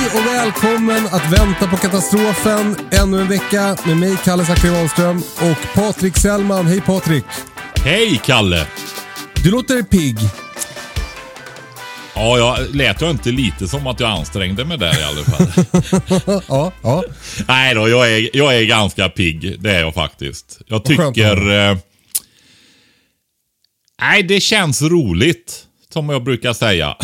Hej och välkommen att vänta på katastrofen ännu en vecka med mig, Kalle Zackari Wahlström och Patrik Sellman. Hej Patrik! Hej Kalle! Du låter pigg. Ja, jag lät jag inte lite som att jag ansträngde mig där i alla fall. ja, ja. Nej då, jag är, jag är ganska pigg. Det är jag faktiskt. Jag tycker... Eh, nej, det känns roligt. Som jag brukar säga.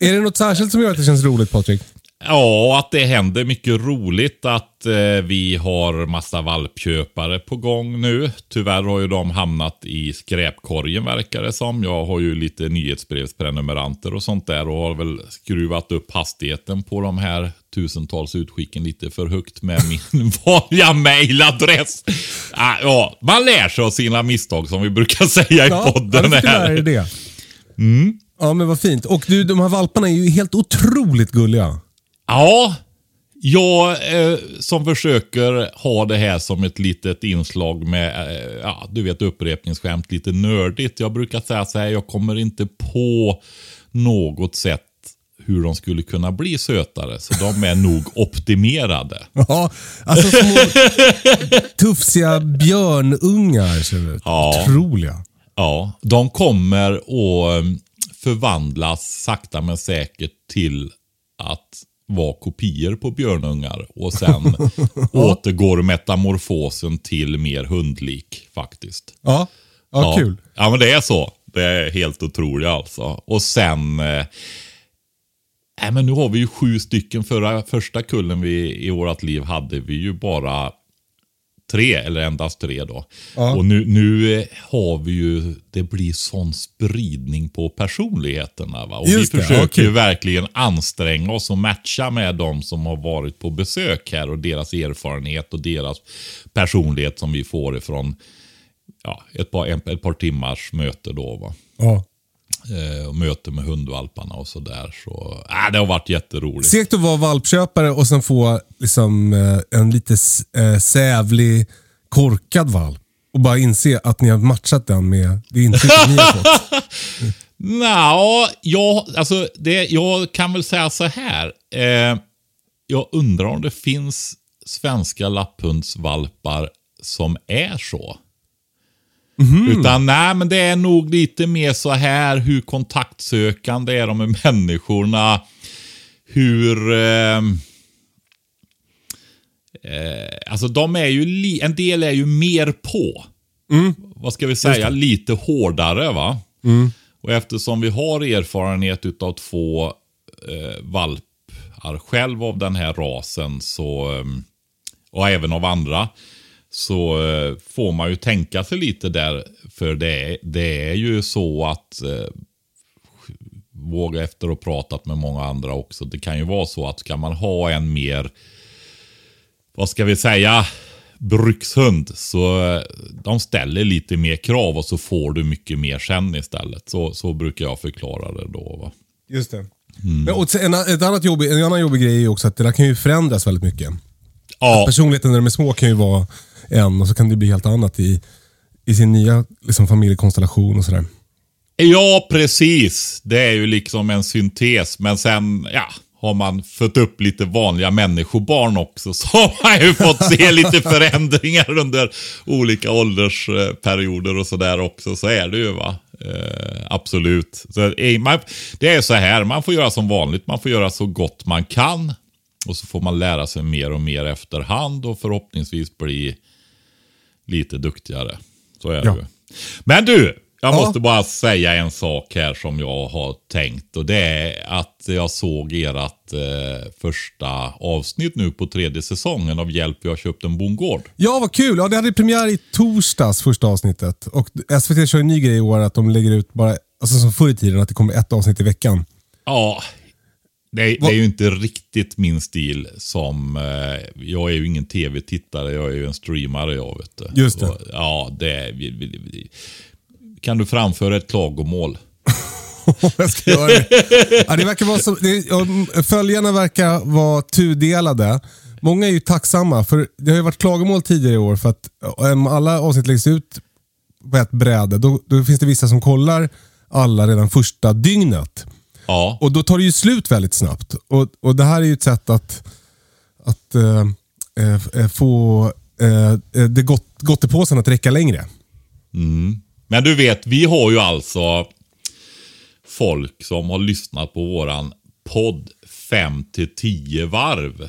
Är det något särskilt som gör att det känns roligt Patrik? Ja, att det händer mycket roligt. Att eh, vi har massa valpköpare på gång nu. Tyvärr har ju de hamnat i skräpkorgen verkar det som. Jag har ju lite nyhetsbrevsprenumeranter och sånt där och har väl skruvat upp hastigheten på de här tusentals utskicken lite för högt med min vanliga mailadress. Ah, ja, man lär sig av sina misstag som vi brukar säga i ja, podden. jag fick här. lära det. Ja, men vad fint. Och du, de här valparna är ju helt otroligt gulliga. Ja, jag eh, som försöker ha det här som ett litet inslag med, eh, ja, du vet upprepningsskämt, lite nördigt. Jag brukar säga så här, jag kommer inte på något sätt hur de skulle kunna bli sötare. Så de är nog optimerade. Ja, alltså små tufsiga björnungar ser det ut. Ja. Otroliga. Ja, de kommer att eh, förvandlas sakta men säkert till att vara kopior på björnungar och sen återgår metamorfosen till mer hundlik faktiskt. Ja, ja, kul. Ja, men det är så. Det är helt otroligt alltså. Och sen... Eh, men nu har vi ju sju stycken. Förra, första kullen vi i vårt liv hade vi ju bara tre, eller endast tre då. Ja. Och nu, nu eh, har vi ju, det blir sån spridning på personligheterna. Va? Och Just vi det, försöker ja, ju verkligen anstränga oss och matcha med de som har varit på besök här och deras erfarenhet och deras personlighet som vi får ifrån ja, ett, par, ett par timmars möte då. Va? Ja. Eh, och möte med hundvalparna och sådär. Så, äh, det har varit jätteroligt. Segt att vara valpköpare och sen få liksom, eh, en lite eh, sävlig, korkad valp. Och bara inse att ni har matchat den med det intrycket ni har fått. Nja, jag, alltså det, jag kan väl säga så här. Eh, jag undrar om det finns svenska lapphundsvalpar som är så. Utan nej, men det är nog lite mer så här hur kontaktsökande är de med människorna. Hur... Eh, eh, alltså de är ju, en del är ju mer på. Vad ska vi säga? Lite hårdare va? Och eftersom vi har erfarenhet utav två eh, valpar själv av den här rasen så, eh, och även av andra så eh, får man ju tänka sig lite där. För det, är- det är ju så att eh, våga efter och pratat med många andra också. Det kan ju vara så att ska man ha en mer, vad ska vi säga, brukshund så eh, de ställer lite mer krav och så får du mycket mer sen istället. Så, så brukar jag förklara det då. Va? Just det. Men, och en, ett annat jobbig, en annan jobbig grej är ju också att det där kan ju förändras väldigt mycket. Ja, Personligheten när de är små kan ju vara en och så kan det bli helt annat i, i sin nya liksom, familjekonstellation och sådär. Ja, precis. Det är ju liksom en syntes. Men sen, ja, har man fött upp lite vanliga människobarn också så har man ju fått se lite förändringar under olika åldersperioder och sådär också. Så är det ju va. Eh, absolut. Så, man, det är så här, man får göra som vanligt. Man får göra så gott man kan. Och så får man lära sig mer och mer efterhand och förhoppningsvis bli lite duktigare. Så är Ja. det ju. Men du, jag Ja. måste bara säga en sak här som jag har tänkt. Och det är att jag såg ert eh, första avsnitt nu på tredje säsongen av Hjälp, jag har köpt en bondgård. Ja, vad kul. Ja, det hade premiär i torsdags, första avsnittet. Och SVT kör en ny grej i år, att de lägger ut bara, alltså som förr i tiden, att det kommer ett avsnitt i veckan. Ja, det, det Vad- är ju inte riktigt min stil som... Eh, jag är ju ingen tv-tittare, jag är ju en streamare jag vet du. Just det. Och, ja, det... är- Vi, vi, vi, kan du framföra ett klagomål? jag ska göra det. Ja, det verkar vara som, det, ja, följarna verkar vara tudelade. Många är ju tacksamma, för det har ju varit klagomål tidigare i år för att om alla avsnitt läggs ut på ett bräde, då, då finns det vissa som kollar alla redan första dygnet. Ja, Och då tar det ju slut väldigt snabbt. Och, och det här är ju ett sätt att, att eh, eh, få eh, det gott, gottepåsen att räcka längre. men du vet, vi har ju alltså folk som har lyssnat på våran podd 5 till 10 varv.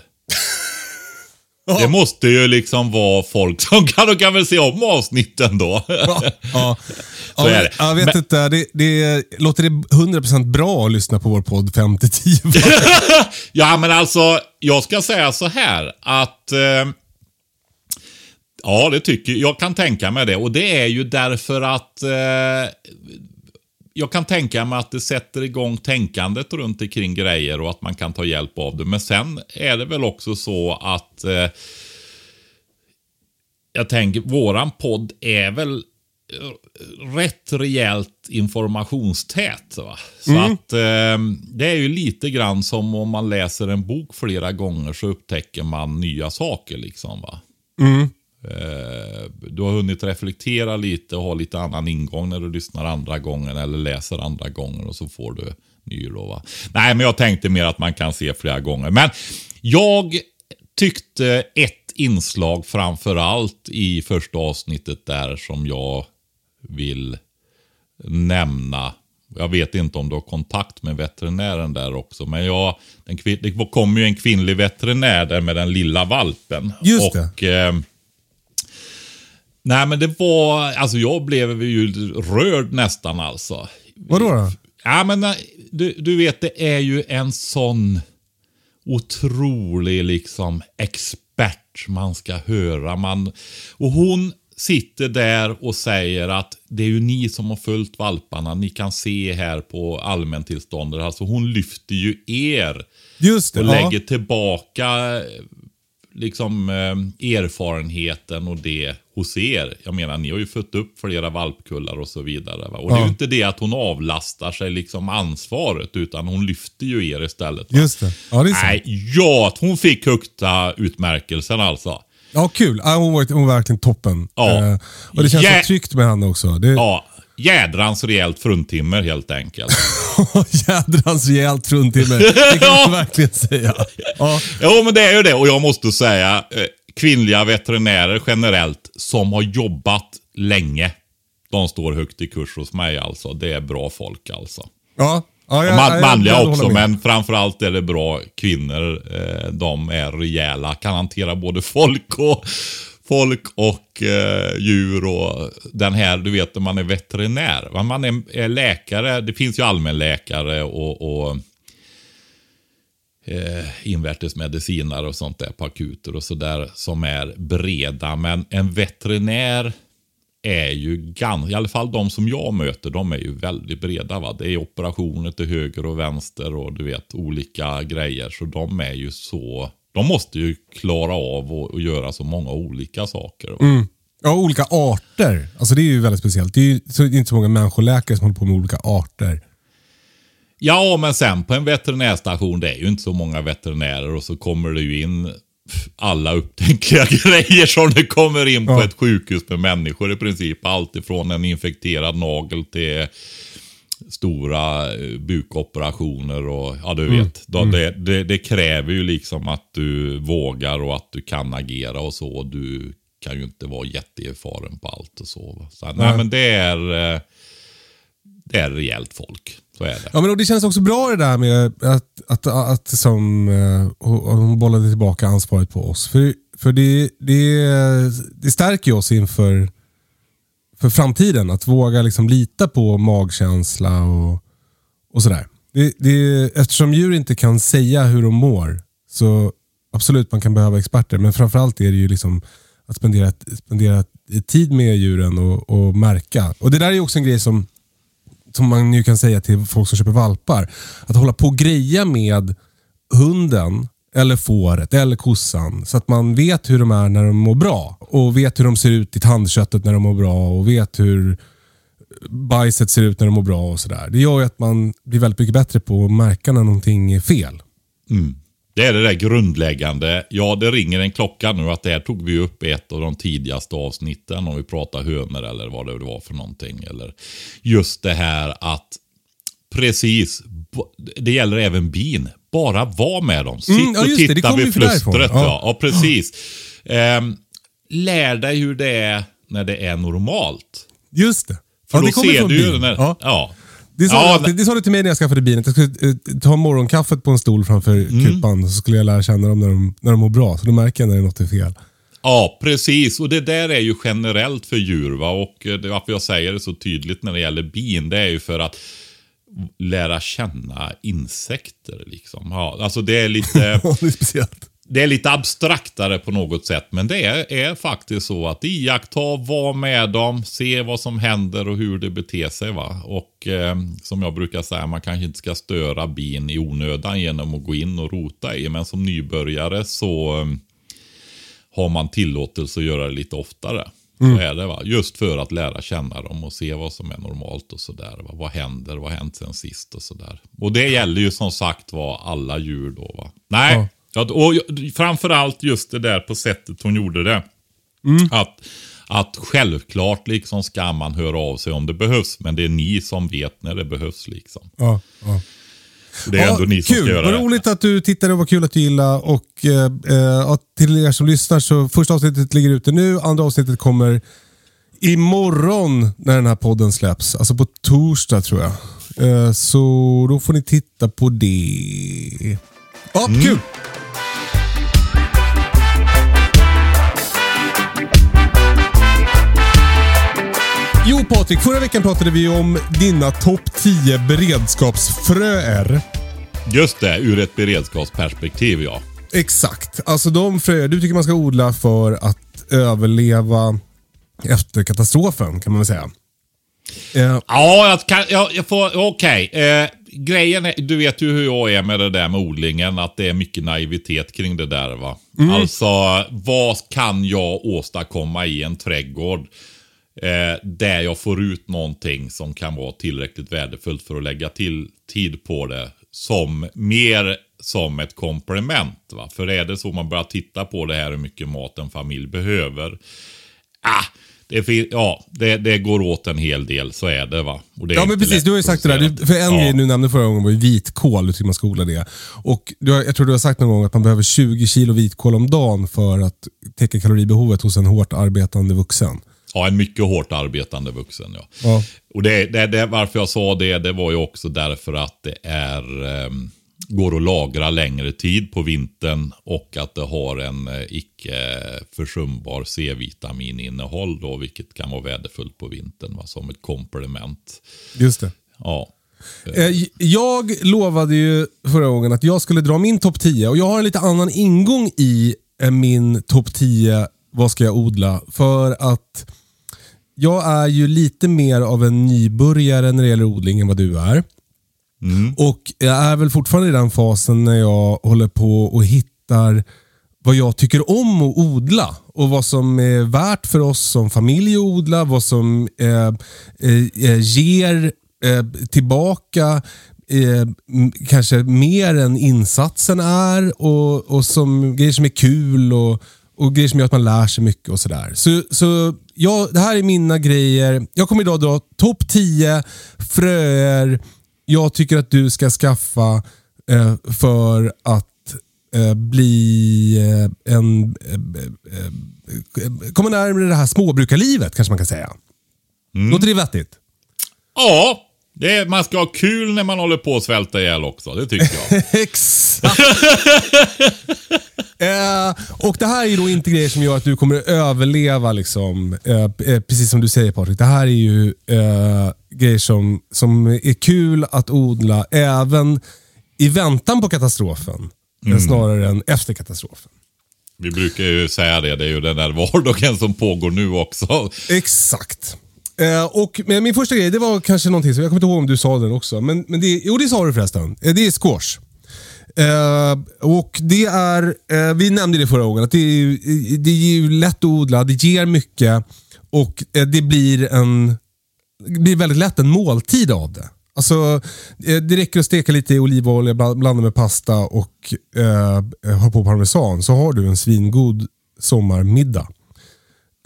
Det måste ju liksom vara folk som kan, de kan väl se om avsnitten då. Ja, ja. Så ja, är det. Jag vet Men- inte, det, det, låter det 100% bra att lyssna på vår podd 5-10? Ja, men alltså, jag ska säga så här att... Eh, ja, det tycker jag. kan tänka mig det. Och det är ju därför att... Eh, jag kan tänka mig att det sätter igång tänkandet runt omkring grejer och att man kan ta hjälp av det. Men sen är det väl också så att... Eh, jag tänker, våran podd är väl eh, rätt rejält informationstät. Va? Så att eh, det är ju lite grann som om man läser en bok flera gånger så upptäcker man nya saker. liksom va. Eh, du har hunnit reflektera lite och ha lite annan ingång när du lyssnar andra gången eller läser andra gången och så får du ny då, va? Nej, men jag tänkte mer att man kan se flera gånger. Men jag tyckte ett inslag framför allt i första avsnittet där som jag vill nämna. Jag vet inte om du har kontakt med veterinären där också. Men jag, den, det kom ju en kvinnlig veterinär där med den lilla valpen. Just det. och, eh, Nej men det var, alltså jag blev ju rörd nästan alltså. Vadå då? Ja men nej, du, du vet det är ju en sån otrolig liksom expert man ska höra. Man, och hon sitter där och säger att det är ju ni som har följt valparna. Ni kan se här på allmäntillståndet. Alltså hon lyfter ju er Just det. och ja. lägger tillbaka eh, liksom eh, erfarenheten och det hos er. Jag menar, ni har ju fött upp flera valpkullar och så vidare. Va? Och det är Ja. ju inte det att hon avlastar sig liksom ansvaret, utan hon lyfter ju er istället. Va? Just det. Ja, det är sant. Nej, ja, att hon fick högsta utmärkelsen alltså. Ja, kul. Ja, hon, var, hon var verkligen toppen. Ja. Eh, och det känns Jä- så tryggt med henne också. Det, Ja, jädrans rejält fruntimmer helt enkelt. Jädrans rejält fruntimmer. Det kan man verkligen säga. Ja. Jo, men det är ju det. Och jag måste säga, eh, kvinnliga veterinärer generellt som har jobbat länge. De står högt i kurs hos mig alltså. Det är bra folk alltså. Ja. Ja, jag- man, manliga jag också, men framförallt är det bra kvinnor. Eh, de är rejäla, kan hantera både folk och folk och eh, djur och den här, du vet när man är veterinär. Man är, är läkare, det finns ju allmänläkare och, och eh, invärtesmedicinare och sånt där på akuter och sådär som är breda. Men en veterinär är ju ganska, i alla fall de som jag möter, de är ju väldigt breda. Va? Det är operationer till höger och vänster och du vet olika grejer. Så de är ju så, de måste ju klara av att göra så många olika saker. Va? Mm. Ja, olika arter. Alltså det är ju väldigt speciellt. Det är ju så det är inte så många människoläkare som håller på med olika arter. Ja, men sen på en veterinärstation, det är ju inte så många veterinärer och så kommer det ju in alla upptänkliga grejer som det kommer in på Ja. ett sjukhus med människor i princip. Allt ifrån en infekterad nagel till stora eh, bukoperationer och ja du vet. Då, Det, det, det kräver ju liksom att du vågar och att du kan agera och så. Du kan ju inte vara jätteerfaren på allt och så. så nej, Nej. men det är... eh, det är rejält folk. Så är det. Ja, men och det känns också bra det där med att, att, att, som, eh, hon bollade tillbaka ansvaret på oss. För, för det, det, det stärker ju oss inför för framtiden. Att våga liksom lita på magkänsla och, och sådär. Det, det, eftersom djur inte kan säga hur de mår så absolut man kan behöva experter. Men framförallt är det ju liksom att spendera, spendera tid med djuren och, och märka. Och Det där är också en grej som, som man ju kan säga till folk som köper valpar. Att hålla på och greja med hunden eller fåret eller kossan. Så att man vet hur de är när de mår bra. Och vet hur de ser ut i tandköttet när de mår bra. Och vet hur bajset ser ut när de mår bra och sådär. Det gör ju att man blir väldigt mycket bättre på att märka när någonting är fel. Mm. Det är det där grundläggande. Ja, det ringer en klocka nu att det här tog vi upp i ett av de tidigaste avsnitten om vi pratar hönor eller vad det var för någonting. Eller just det här att precis, det gäller även bin. Bara var med dem. Sitt mm, ja, och titta det. Det vid flustret. Ja. Ja. ja. precis. Um, lär dig hur det är när det är normalt. Just det. För ja, då ser du ju när, ja. ja. Det sa, ja, du, det sa du till mig när jag skaffade bilen. Jag skulle uh, ta morgonkaffet på en stol framför mm. kupan. Så skulle jag lära känna dem när de, när de mår bra. Så då märker jag när det är något är fel. Ja, precis. Och det där är ju generellt för djur. Va? Och eh, det, varför jag säger det så tydligt när det gäller bin, det är ju för att lära känna insekter. Liksom. Ja, alltså det är lite... det är speciellt. Det är lite abstraktare på något sätt, men det är, är faktiskt så att iaktta, vara med dem, se vad som händer och hur det beter sig. Va? Och eh, som jag brukar säga, man kanske inte ska störa bin i onödan genom att gå in och rota i, men som nybörjare så eh, har man tillåtelse att göra det lite oftare. Mm. Så är det va. Just för att lära känna dem och se vad som är normalt och sådär. Vad händer, vad har hänt sen sist och sådär. Och det gäller ju som sagt var alla djur då va. Nej, ja. Ja, och framförallt just det där på sättet hon gjorde det. Mm. Att, att självklart liksom ska man höra av sig om det behövs. Men det är ni som vet när det behövs liksom. Ja, ja. Det är ja, ändå ni som kul. ska göra Vad det. roligt att du tittade och vad kul att du gillade. Och, eh, eh till er som lyssnar så första avsnittet ligger ute nu. Andra avsnittet kommer imorgon när den här podden släpps. Alltså på torsdag tror jag. Eh, så då får ni titta på det. Ja, mm. kul! Jo Patrik, förra veckan pratade vi om dina topp 10 beredskapsfröer. Just det, ur ett beredskapsperspektiv ja. Exakt. Alltså de fröer du tycker man ska odla för att överleva efter katastrofen kan man väl säga. Uh, ja, jag, kan, jag, jag får, okej. Okay. Eh, grejen är, du vet ju hur jag är med det där med odlingen, att det är mycket naivitet kring det där va. Mm. Alltså, vad kan jag åstadkomma i en trädgård? Eh, där jag får ut någonting som kan vara tillräckligt värdefullt för att lägga till tid på det. Som mer som ett komplement. Va? För är det så man börjar titta på det här hur mycket mat en familj behöver. Ah, det, ja, det, det, går åt en hel del, så är det va. Det ja men precis, du har ju sagt det där. för en ja. grej du nämnde förra gången var ju vitkål, tycker man ska odla det. Och har, jag tror du har sagt någon gång att man behöver 20 kilo vitkål om dagen för att täcka kaloribehovet hos en hårt arbetande vuxen. Ja, en mycket hårt arbetande vuxen. Ja. ja. Och det, det, det, varför jag sa det, det var ju också därför att det är, eh, går att lagra längre tid på vintern och att det har en eh, icke försumbar C-vitaminnehåll då, vilket kan vara värdefullt på vintern va, som ett komplement. Just det. Ja. Eh, jag lovade ju förra gången att jag skulle dra min topp 10 och jag har en lite annan ingång i eh, min topp 10 vad ska jag odla? För att jag är ju lite mer av en nybörjare när det gäller odling än vad du är. Mm. Och jag är väl fortfarande i den fasen när jag håller på och hittar vad jag tycker om att odla och vad som är värt för oss som familj att odla, vad som eh, eh, ger eh, tillbaka eh, kanske mer än insatsen är och, och som grejer som är kul och, och grejer som gör att man lär sig mycket och sådär. Så, så ja, det här är mina grejer. Jag kommer idag dra topp 10 fröer jag tycker att du ska skaffa eh, för att eh, bli eh, en... Eh, eh, komma närmare det här småbrukarlivet kanske man kan säga. Mm. Låter det vettigt? Ja, Det är, man ska ha kul när man håller på att svälta ihjäl också, det tycker jag. Exakt. eh, och det här är då inte grejer som gör att du kommer att överleva, liksom. Eh, eh, precis som du säger Patrik. Det här är ju eh, grejer som, som är kul att odla även i väntan på katastrofen. Mm. Snarare än efter katastrofen. Vi brukar ju säga det, det är ju den där vardagen som pågår nu också. Exakt. Eh, och min första grej, det var kanske någonting som, jag kommer inte ihåg om du sa den också. Men, men det, jo, det sa du förresten. Eh, det är squash. Eh, och det är, eh, vi nämnde det förra gången, att det är, det är ju lätt att odla, det ger mycket och eh, det blir, en, det blir väldigt lätt en måltid av det. Alltså, eh, det räcker att steka lite i olivolja, blanda med pasta och eh, ha på parmesan så har du en svingod sommarmiddag.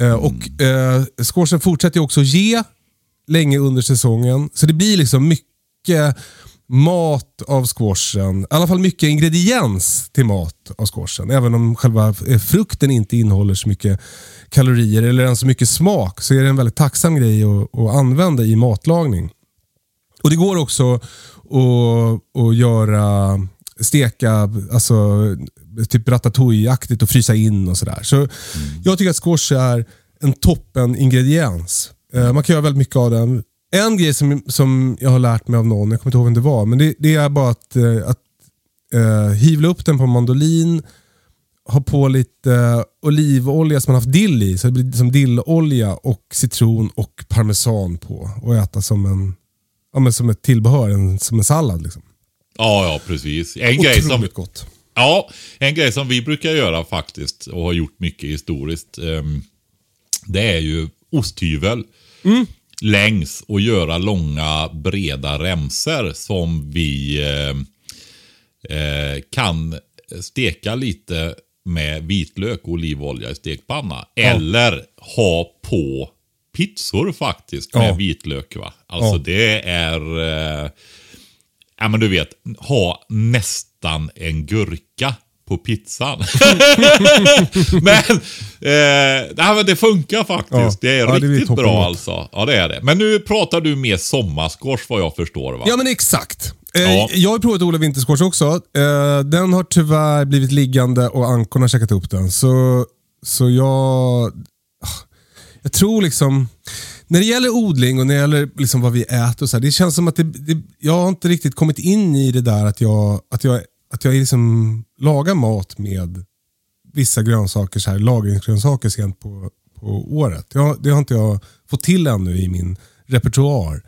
Eh, och eh, Squashen fortsätter också ge länge under säsongen. Så det blir liksom mycket mat av squashen. I alla fall mycket ingrediens till mat av squashen. Även om själva eh, frukten inte innehåller så mycket kalorier eller ens så mycket smak så är det en väldigt tacksam grej att, att använda i matlagning. Och Det går också att, att göra steka, alltså typ ratatouille-aktigt och frysa in och sådär. Så, mm. Jag tycker att squash är en toppen ingrediens. Uh, man kan göra väldigt mycket av den. En grej som, som jag har lärt mig av någon, jag kommer inte ihåg vem det var, men det, det är bara att, uh, att uh, hyvla upp den på mandolin, ha på lite olivolja som man haft dill i, så det blir som dillolja och citron och parmesan på och äta som, en, ja, men som ett tillbehör, en, som en sallad. Liksom. Ja, ja precis. En grej som, gott. Ja, en grej som vi brukar göra faktiskt och har gjort mycket historiskt. Um, det är ju osthyvel. Mm. Längs och göra långa breda remser som vi eh, eh, kan steka lite med vitlök och olivolja i stekpanna. Ja. Eller ha på pizzor faktiskt med ja. vitlök. Va? Alltså ja. det är... Eh, ja men du vet, ha nästan en gurka på pizzan. men, eh, men det funkar faktiskt. Ja, det är ja, riktigt det bra alltså. Ja, det är det. Men nu pratar du mer sommarsquash vad jag förstår va? Ja, men exakt. Eh, ja. Jag har provat Ola vintersquash också. Eh, den har tyvärr blivit liggande och ankorna har käkat upp den. Så, så jag... Jag tror liksom... När det gäller odling och när det gäller liksom vad vi äter, och så här, det känns som att det, det, jag har inte riktigt kommit in i det där att jag, att jag, att jag liksom lagar mat med vissa grönsaker, så här, lagringsgrönsaker sent på, på året. Jag, det har inte jag fått till ännu i min repertoar.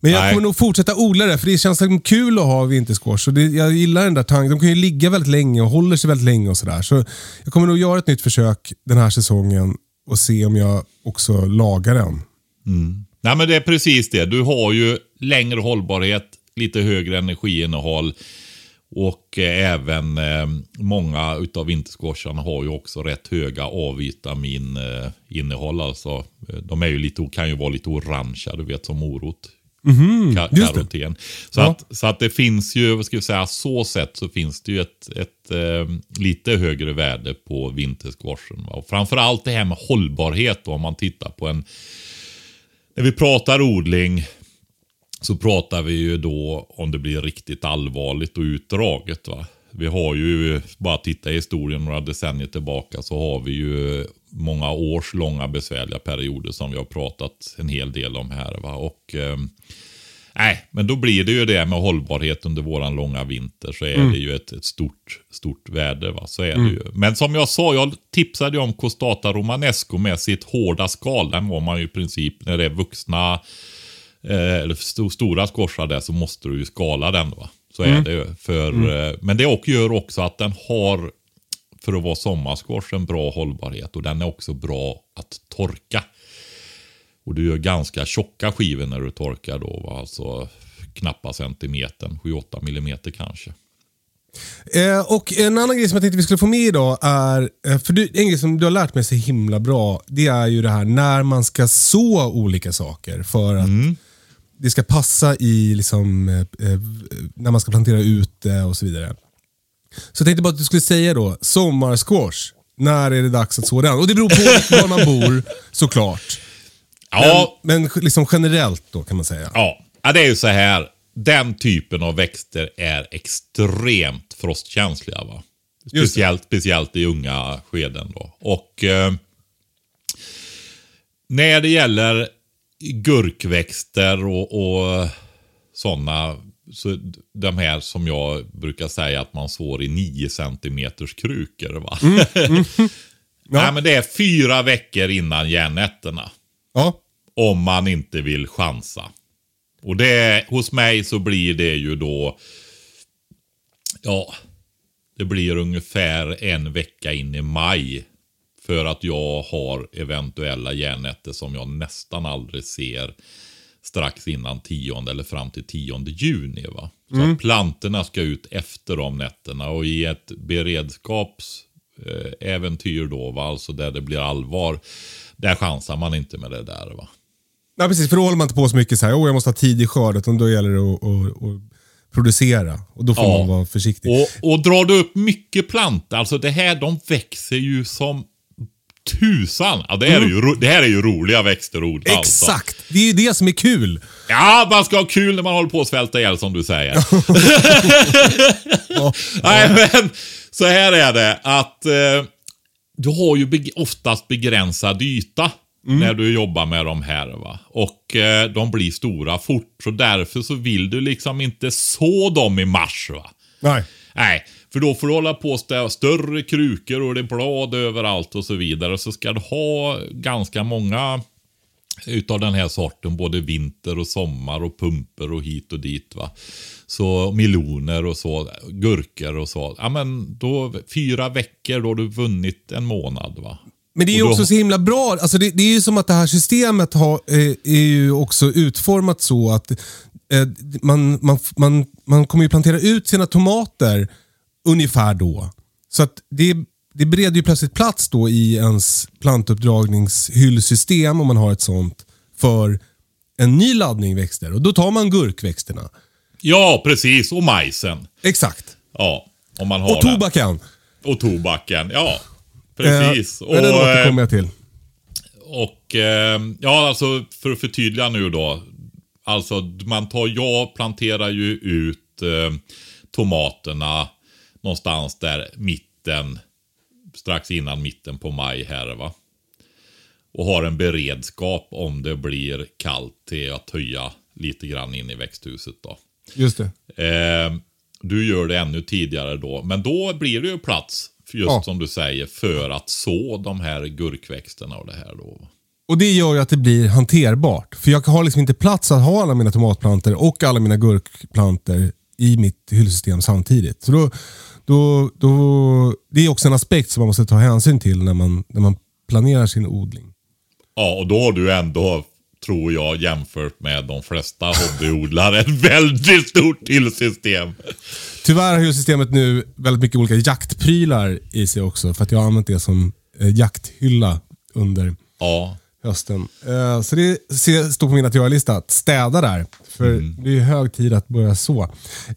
Men jag Nej. kommer nog fortsätta odla det, för det känns liksom kul att ha vintersquash. Och det, jag gillar den där tanken. De kan ju ligga väldigt länge och håller sig väldigt länge och sådär. Så jag kommer nog göra ett nytt försök den här säsongen och se om jag också lagar den. Mm. Nej men det är precis det. Du har ju längre hållbarhet, lite högre energiinnehåll. Och eh, även eh, många utav vintersquasharna har ju också rätt höga A-vitaminnehåll. Alltså, eh, de är ju lite, kan ju vara lite orangea, du vet som morot. Mm, Ka karoten. Så, ja. att, så att det finns ju, vad ska vi säga, så sett så finns det ju ett, ett eh, lite högre värde på vintersquashen. Och framförallt det här med hållbarhet då, om man tittar på en när vi pratar odling så pratar vi ju då om det blir riktigt allvarligt och utdraget. Va? Vi har ju, bara titta i historien några decennier tillbaka, så har vi ju många års långa besvärliga perioder som vi har pratat en hel del om här. Va? Och eh, men då blir det ju det med hållbarhet under våran långa vinter. Så är mm. det ju ett, ett, stort, stort värde. Va? Så är mm. det ju. Men som jag sa, jag tipsade ju om Costata Romanesco med sitt hårda skal. Den var man ju i princip, när det är vuxna, eller st stora skorsa där, så måste du ju skala den. Va? Så mm. är det ju. För, mm. eh, men det gör också att den har, för att vara sommarskors, en bra hållbarhet. Och den är också bra att torka. Och du gör ganska tjocka skivor när du torkar då. Va? Alltså knappa centimetern, 7-8 millimeter kanske. Eh, och En annan grej som jag tänkte vi skulle få med idag är, eh, för du, en grej som du har lärt mig så himla bra, det är ju det här när man ska så olika saker för att mm. Det ska passa i liksom, eh, eh när man ska plantera ute och så vidare. Så jag tänkte bara att du skulle säga då, sommarsquash, när är det dags att så den? Och det beror på var man bor såklart. Ja. Men, men liksom generellt då kan man säga. Ja. Ja, det är ju så här. Den typen av växter är extremt frostkänsliga. Va? Speciellt, speciellt i unga skeden. Då. Och eh, när det gäller gurkväxter och, och sådana, så de här som jag brukar säga att man sår i 9 cm krukor. Va? Nej, men det är fyra veckor innan järnnätterna. Ja. Om man inte vill chansa. Och det, hos mig så blir det ju då, ja, det blir ungefär en vecka in i maj. För att jag har eventuella järnnätter som jag nästan aldrig ser strax innan tionde eller fram till tionde juni. Va? Så att plantorna ska ut efter de nätterna och i ett beredskapsäventyr då, va? alltså där det blir allvar, där chansar man inte med det där. va. Nej, precis. För då håller man inte på så mycket så här, oh, jag måste ha tidig skörd, utan då gäller det att, att, att producera. Och då får Ja. man vara försiktig. Och, och drar du upp mycket plantor, alltså det här, de växer ju som tusan. Ja, det, här är ju, ro- det här är ju roliga växter att odla. Alltså. Exakt! Det är ju det som är kul. Ja, man ska ha kul när man håller på att svälta ihjäl som du säger. Nej, men så här är det att eh, du har ju beg- oftast begränsad yta när du jobbar med de här. Va? Och eh, de blir stora fort. Så därför så vill du liksom inte så dem i mars. Va? Nej. Nej, för då får du hålla på och större krukor och det är blad överallt och så vidare. Så ska du ha ganska många utav den här sorten, både vinter och sommar och pumper och hit och dit. va. Så meloner och så, gurkor och så. Ja men då, fyra veckor, då har du vunnit en månad va. Men det är ju också så himla bra. Alltså det, det är ju som att det här systemet har, eh, är ju också utformat så att eh, man, man, man, man kommer ju plantera ut sina tomater ungefär då. Så att det, det bereder ju plötsligt plats då i ens plantuppdragningshyllsystem om man har ett sånt för en ny laddning växter. Och då tar man gurkväxterna. Ja, precis. Och majsen. Exakt. Ja, om man har Och tobaken. det. Och tobaken. Ja, precis. Eh, och, den eh, återkommer jag till. Och eh, ja, alltså för att förtydliga nu då. Alltså man tar, jag planterar ju ut eh, tomaterna någonstans där mitten, strax innan mitten på maj här va. Och har en beredskap om det blir kallt till att höja lite grann in i växthuset då. Just det. Eh, du gör det ännu tidigare då, men då blir det ju plats, just Ja. som du säger, för att så de här gurkväxterna och det här då. Och Det gör ju att det blir hanterbart. För jag har liksom inte plats att ha alla mina tomatplanter och alla mina gurkplanter i mitt hyllsystem samtidigt. Så då, då, då, det är också en aspekt som man måste ta hänsyn till när man, när man planerar sin odling. Ja, och då har du ändå, tror jag, jämfört med de flesta hobbyodlare, ett väldigt stort tillsystem. Tyvärr har hyllsystemet nu väldigt mycket olika jaktprylar i sig också. För att jag har använt det som eh, jakthylla under Ja, hösten. Eh, Så det ser- står på min att göra-lista. Att städa där. För det är hög tid att börja så.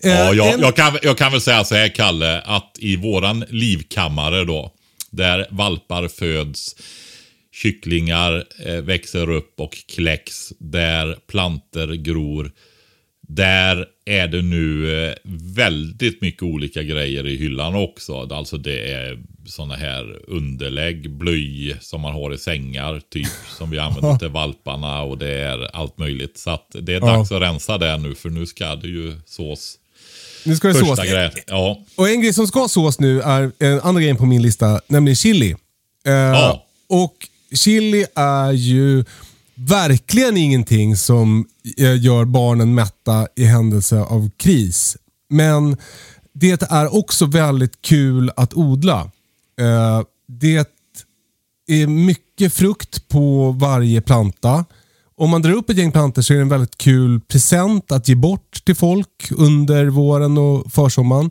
Eh, ja jag, en- jag, kan, jag kan väl säga så här, Kalle, att i våran livkammare då, där valpar föds, kycklingar eh, växer upp och kläcks, där planter gror, där är det nu eh, väldigt mycket olika grejer i hyllan också. Alltså det är såna här underlägg, blöj som man har i sängar, typ som vi använder till valparna och det är allt möjligt. Så att det är dags att rensa det nu för nu ska det ju sås. Nu ska det sås. Första grejen. Ja. Och en grej som ska sås nu är en andra grejen på min lista, nämligen chili. Eh, Ja. Och chili är ju verkligen ingenting som eh, gör barnen mätta i händelse av kris. Men det är också väldigt kul att odla. Eh, det är mycket frukt på varje planta. Om man drar upp ett gäng plantor så är det en väldigt kul present att ge bort till folk under våren och försommaren.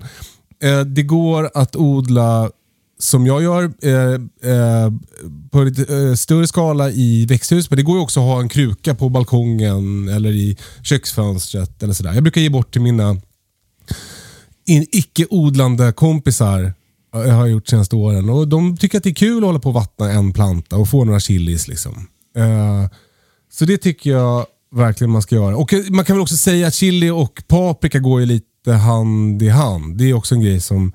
Eh, det går att odla som jag gör eh, eh på lite större skala i växthus. Men det går också att ha en kruka på balkongen eller i köksfönstret. eller sådär. Jag brukar ge bort till mina icke-odlande kompisar. Jag har gjort senaste åren. Och De tycker att det är kul att hålla på och vattna en planta och få några chilis. Liksom. Eh, så det tycker jag verkligen man ska göra. Och man kan väl också säga att chili och paprika går ju lite hand i hand. Det är också en grej som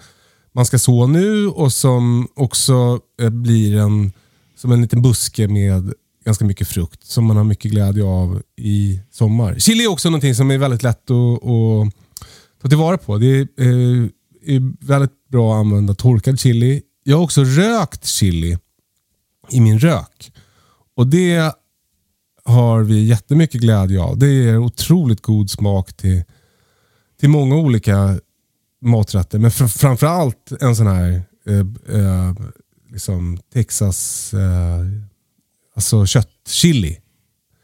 man ska så nu och som också eh, blir en, som en liten buske med ganska mycket frukt som man har mycket glädje av i sommar. Chili är också någonting som är väldigt lätt att, att ta tillvara på. Det är, eh, är väldigt bra att använda torkad chili. Jag har också rökt chili i min rök. Och det har vi jättemycket glädje av. Det ger otroligt god smak till, till många olika maträtter. Men fr framförallt en sån här eh, eh, liksom Texas eh, alltså köttchili.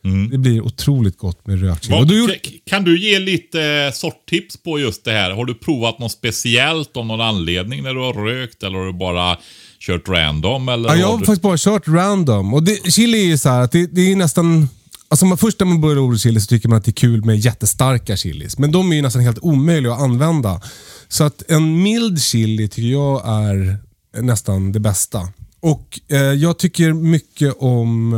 Mm. Det blir otroligt gott med rökt chili. Vad- du gjorde, Kan du ge lite sorttips på just det här? Har du provat något speciellt av någon anledning när du har rökt eller har du bara kört random? Eller ja, jag har du... faktiskt bara kört random. Och det, chili är ju så här att det, det är nästan... Alltså man, först när man börjar odla chili så tycker man att det är kul med jättestarka chilis. Men de är ju nästan helt omöjliga att använda. Så att en mild chili tycker jag är nästan det bästa. Och eh, jag tycker mycket om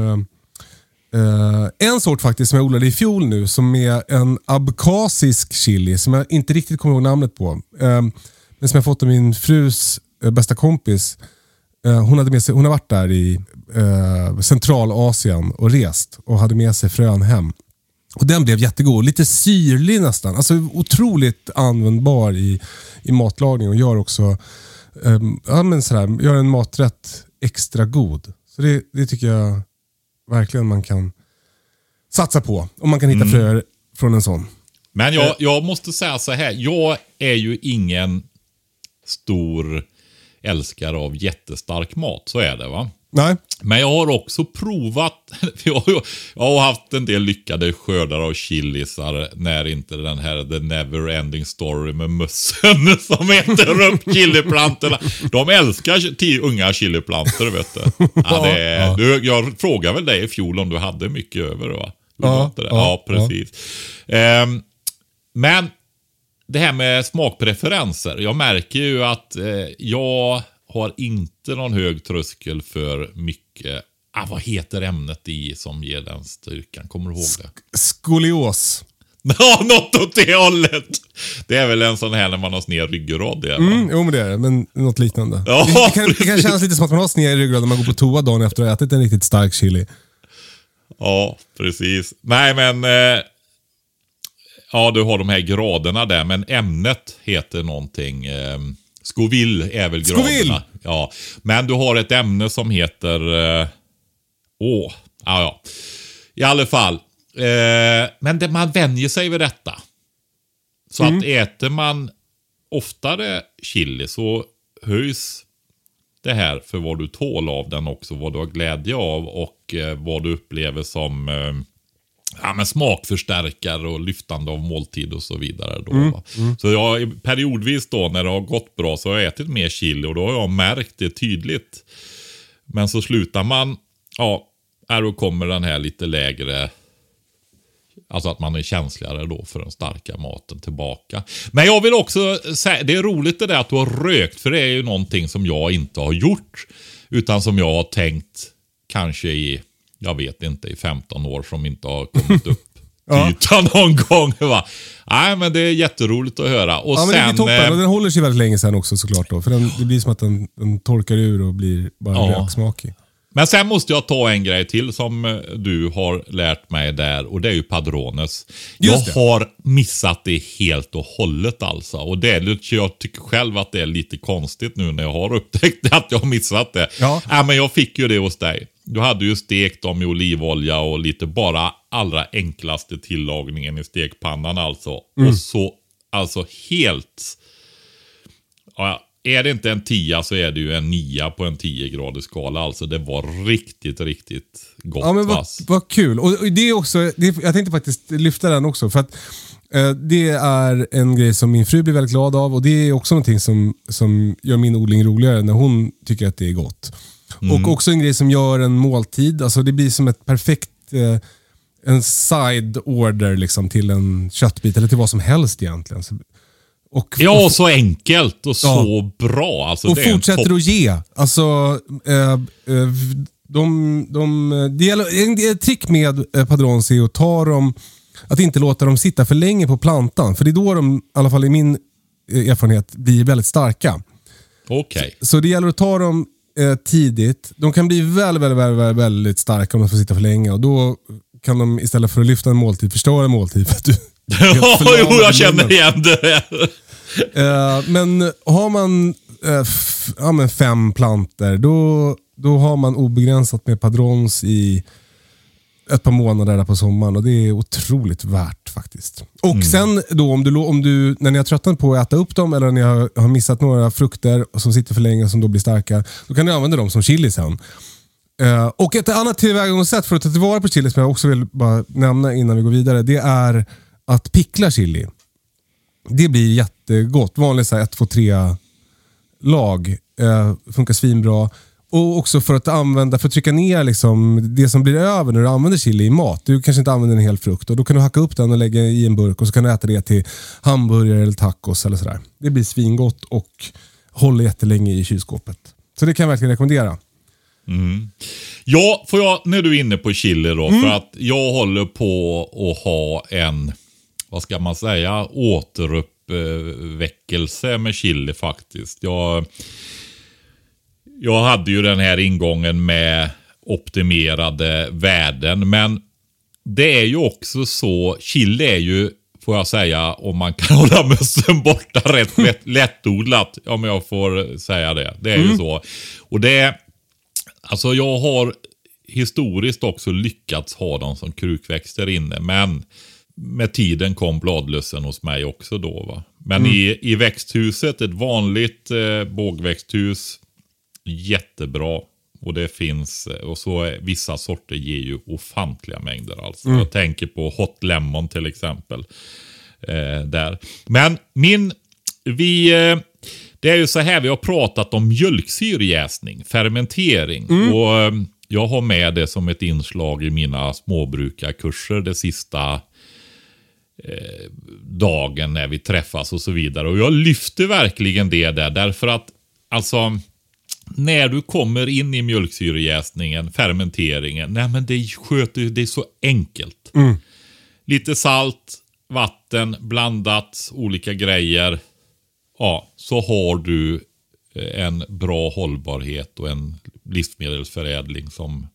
Eh, en sort faktiskt som jag odlade i fjol nu som är en abkasisk chili som jag inte riktigt kommer ihåg namnet på. Eh, men som jag fått av min frus eh, bästa kompis. Eh, hon, hade med sig, hon har varit där i eh, Centralasien och rest och hade med sig frön hem. Och Den blev jättegod. Lite syrlig nästan. Alltså otroligt användbar i, i matlagning och gör också um, ja, men sådär, gör en maträtt extra god. Så det, det tycker jag verkligen man kan satsa på. Om man kan hitta fröer från en sån. Men Eh. jag, jag måste säga så här. Jag är ju ingen stor älskare av jättestark mat. Så är det va. Nej, Men jag har också provat, jag har, jag har haft en del lyckade skördar av chilisar när inte den här The Never Ending Story med mössen som äter upp chiliplantorna. De älskar tio unga chiliplantor vet du. Ja, det är, du. Jag frågade väl dig i fjol om du hade mycket över va? Ja, ja, ja, precis. Ehm, men det här med smakpreferenser. Jag märker ju att eh, jag har inte någon hög tröskel för mycket. Ah, vad heter ämnet i som ger den styrkan? Kommer du ihåg det? skolios. Ja, något åt det hållet. Det är väl en sån här när man har sned ryggrad. Det? Mm, jo men det är det, men något liknande. Ja, det, kan, det kan kännas lite som att man har sned i ryggraden när man går på toa dagen efter att ha ätit en riktigt stark chili. Ja, precis. Nej, men... Eh, ja, du har de här graderna där, men ämnet heter någonting... Eh, Scoville är väl graderna. Scoville! Ja, men du har ett ämne som heter... Eh, åh, ja, ja. I alla fall. Eh, men det, man vänjer sig vid detta. Så att äter man oftare chili så höjs det här för vad du tål av den också. Vad du har glädje av och eh, vad du upplever som eh, ja, men smakförstärkare och lyftande av måltid och så vidare. Då, va? Så jag periodvis då när det har gått bra så har jag ätit mer chili och då har jag märkt det tydligt. Men så slutar man, ja, då kommer den här lite lägre Alltså att man är känsligare då för den starka maten tillbaka. Men jag vill också säga, det är roligt det där att du har rökt, för det är ju någonting som jag inte har gjort. Utan som jag har tänkt kanske i, jag vet inte, i 15 år som inte har kommit upp Ja. till ytan någon gång. Va? Nej, men det är jätteroligt att höra. Och Ja, men det sen... toppen. eh, Och den håller sig väldigt länge sen också såklart. Då, för den, det blir som att den, den torkar ur och blir bara Ja. röksmakig. Men sen måste jag ta en grej till som eh, du har lärt mig där och det är ju Padrones. Jag har missat det helt och hållet alltså. Och det är, jag tycker själv att det är lite konstigt nu när jag har upptäckt att jag har missat det. Ja. Äh, men jag fick ju det hos dig. Du hade ju stekt dem i olivolja och lite bara allra enklaste tillagningen i stekpannan alltså. Mm. Och så alltså helt ja, är det inte en tia så är det ju en nia på en 10 gradig skala. Alltså det var riktigt, riktigt gott. Ja, men vad, vad kul. Och, det är också, det, jag tänkte faktiskt lyfta den också. För att eh, Det är en grej som min fru blir väldigt glad av och det är också någonting som, som gör min odling roligare när hon tycker att det är gott. Och också en grej som gör en måltid, alltså det blir som ett perfekt eh, en side order liksom, till en köttbit eller till vad som helst egentligen. Så, och, Ja, och, så enkelt och så bra. Alltså, och fortsätter att ge. Alltså, eh, eh, De, de, det gäller, ett trick med eh, padrons är att ta dem, att inte låta dem sitta för länge på plantan. För det är då de, i alla fall i min eh, erfarenhet, blir väldigt starka. Okej. Så det gäller att ta dem eh, tidigt. De kan bli väldigt, väldigt, väldigt, väldigt, starka om de får sitta för länge. Och Då kan de istället för att lyfta en måltid förstöra en måltid. För att du, Ja, jo, jag känner igen det. Eh, men har man eh, ja, men fem planter, då, då har man obegränsat med padrons i ett par månader där på sommaren och det är otroligt värt faktiskt. Och sen då om du, om du, när ni har tröttnat på att äta upp dem eller när ni har, har missat några frukter som sitter för länge som då blir starka, då kan ni använda dem som chili sen. Eh, och ett annat tillvägagångssätt för att ta tillvara på chili som jag också vill bara nämna innan vi går vidare, det är att pickla chili. Det blir jättegott. Vanligt så här 1, 2, 3 lag. Eh, funkar svinbra. Och också för att använda, för att trycka ner liksom det som blir över när du använder chili i mat. Du kanske inte använder en hel frukt och då kan du hacka upp den och lägga i en burk och så kan du äta det till hamburgare eller tacos eller sådär. Det blir svingott och håller jättelänge i kylskåpet. Så det kan jag verkligen rekommendera. Ja, får jag, när du är inne på chili då, för att jag håller på att ha en, vad ska man säga, återuppväckelse med chili faktiskt. Jag, jag hade ju den här ingången med optimerade värden, men det är ju också så, chili är ju, får jag säga, om man kan hålla mössen borta, rätt lätt, lättodlat. Om jag får säga det. Det är ju så. Och det Alltså jag har historiskt också lyckats ha dem som krukväxter inne. Men med tiden kom bladlössen hos mig också då. Va? Men i, i växthuset, ett vanligt eh, bågväxthus, jättebra. Och det finns, eh, och så vissa sorter ger ju ofantliga mängder alltså. Jag tänker på Hot Lemon till exempel. Eh, där. Men min, vi, eh, det är ju så här, vi har pratat om mjölksyrejäsning, fermentering. Och eh, jag har med det som ett inslag i mina småbrukarkurser det sista eh, dagen när vi träffas och så vidare. Och jag lyfter verkligen det där därför att alltså när du kommer in i mjölksyrejäsningen, fermenteringen, nej men det sköter det är så enkelt. Lite salt, vatten, blandat, olika grejer. Ja, så har du eh, en bra hållbarhet och en livsmedelsförädling som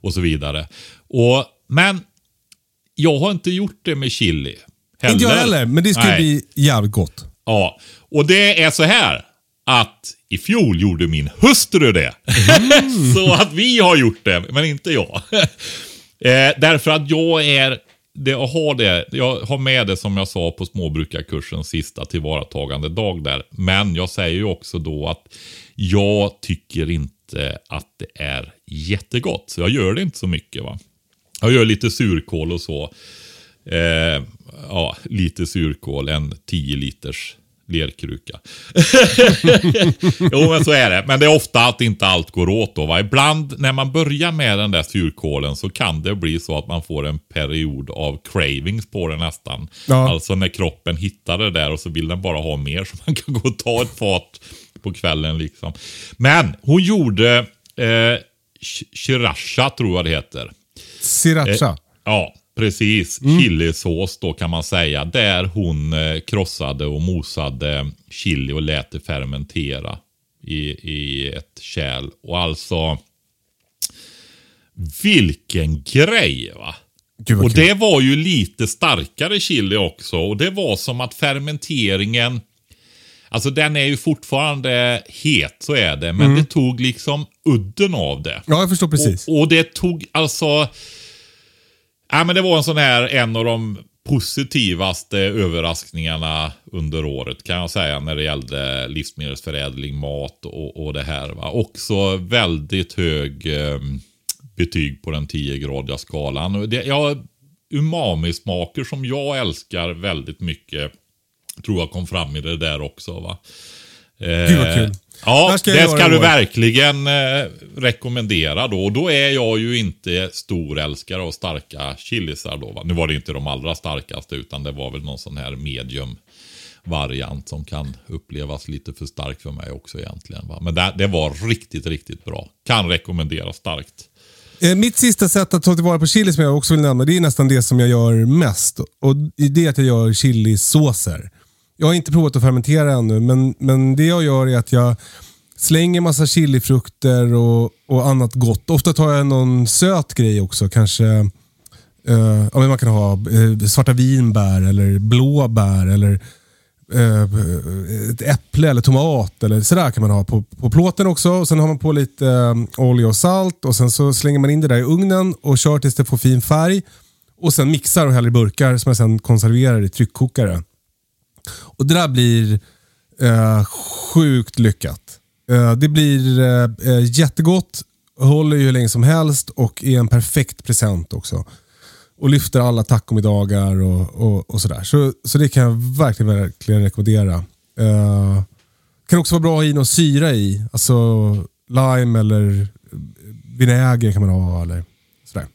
och så vidare. Och, men jag har inte gjort det med chili. Heller. Inte jag heller, men det skulle bli jävligt gott. Ja, och det är så här att i fjol gjorde min hustru det. så att vi har gjort det, men inte jag. eh, därför att jag är, det, jag, har det, jag har med det som jag sa på småbrukarkursens sista tillvaratagande dag där. Men jag säger ju också då att jag tycker inte att det är jättegott. Så jag gör det inte så mycket. va. Jag gör lite surkål och så. Eh, ja, lite surkål, en 10 liters lerkruka. jo, men så är det. Men det är ofta att inte allt går åt då. Va? Ibland när man börjar med den där surkålen så kan det bli så att man får en period av cravings på det nästan. Ja. Alltså när kroppen hittar det där och så vill den bara ha mer så man kan gå och ta ett fat på kvällen liksom. Men hon gjorde eh, sh- sriracha tror jag det heter. Sriracha. Eh, ja, precis. Chilisås då kan man säga. Där hon eh, krossade och mosade chili och lät det fermentera i, i ett kärl. Och alltså, vilken grej va? Och kul. det var ju lite starkare chili också. Och det var som att fermenteringen, alltså den är ju fortfarande het, så är det. Men det tog liksom udden av det. Ja, jag förstår precis. Och, och det tog alltså... Ja, men det var en sån här, en av de positivaste överraskningarna under året kan jag säga när det gällde livsmedelsförädling, mat och, och det här. Va? Också väldigt hög eh, betyg på den 10-gradiga skalan. Det, ja, umami-smaker som jag älskar väldigt mycket tror jag kom fram i det där också. Va? Eh, Gud vad kul. Ja, ska det ska du år. verkligen eh, rekommendera då. Och då är jag ju inte stor älskare av starka chilisar då. Va? Nu var det inte de allra starkaste utan det var väl någon sån här medium variant som kan upplevas lite för stark för mig också egentligen. Va? Men det, det var riktigt, riktigt bra. Kan rekommendera starkt. Eh, Mitt sista sätt att ta tillvara på chili som jag också vill nämna, det är nästan det som jag gör mest. Och Det är att jag gör chilisåser. Jag har inte provat att fermentera ännu, men, men det jag gör är att jag slänger massa chilifrukter och, och annat gott. Ofta tar jag någon söt grej också. Kanske eh, ja, men man kan ha eh, svarta vinbär eller blåbär eller eh, ett äpple eller tomat eller sådär kan man ha på, på plåten också. Och sen har man på lite eh, olja och salt och sen så slänger man in det där i ugnen och kör tills det får fin färg. Och sen mixar och häller i burkar som jag sen konserverar i tryckkokare. Och det där blir eh, sjukt lyckat. Eh, det blir eh, eh, jättegott, håller ju hur länge som helst och är en perfekt present också. Och lyfter alla tacomiddagar och, och, och sådär. Så, så det kan jag verkligen, verkligen rekommendera. Eh, kan också vara bra att ha i någon syra i. Alltså lime eller vinäger kan man ha. Eller sådär.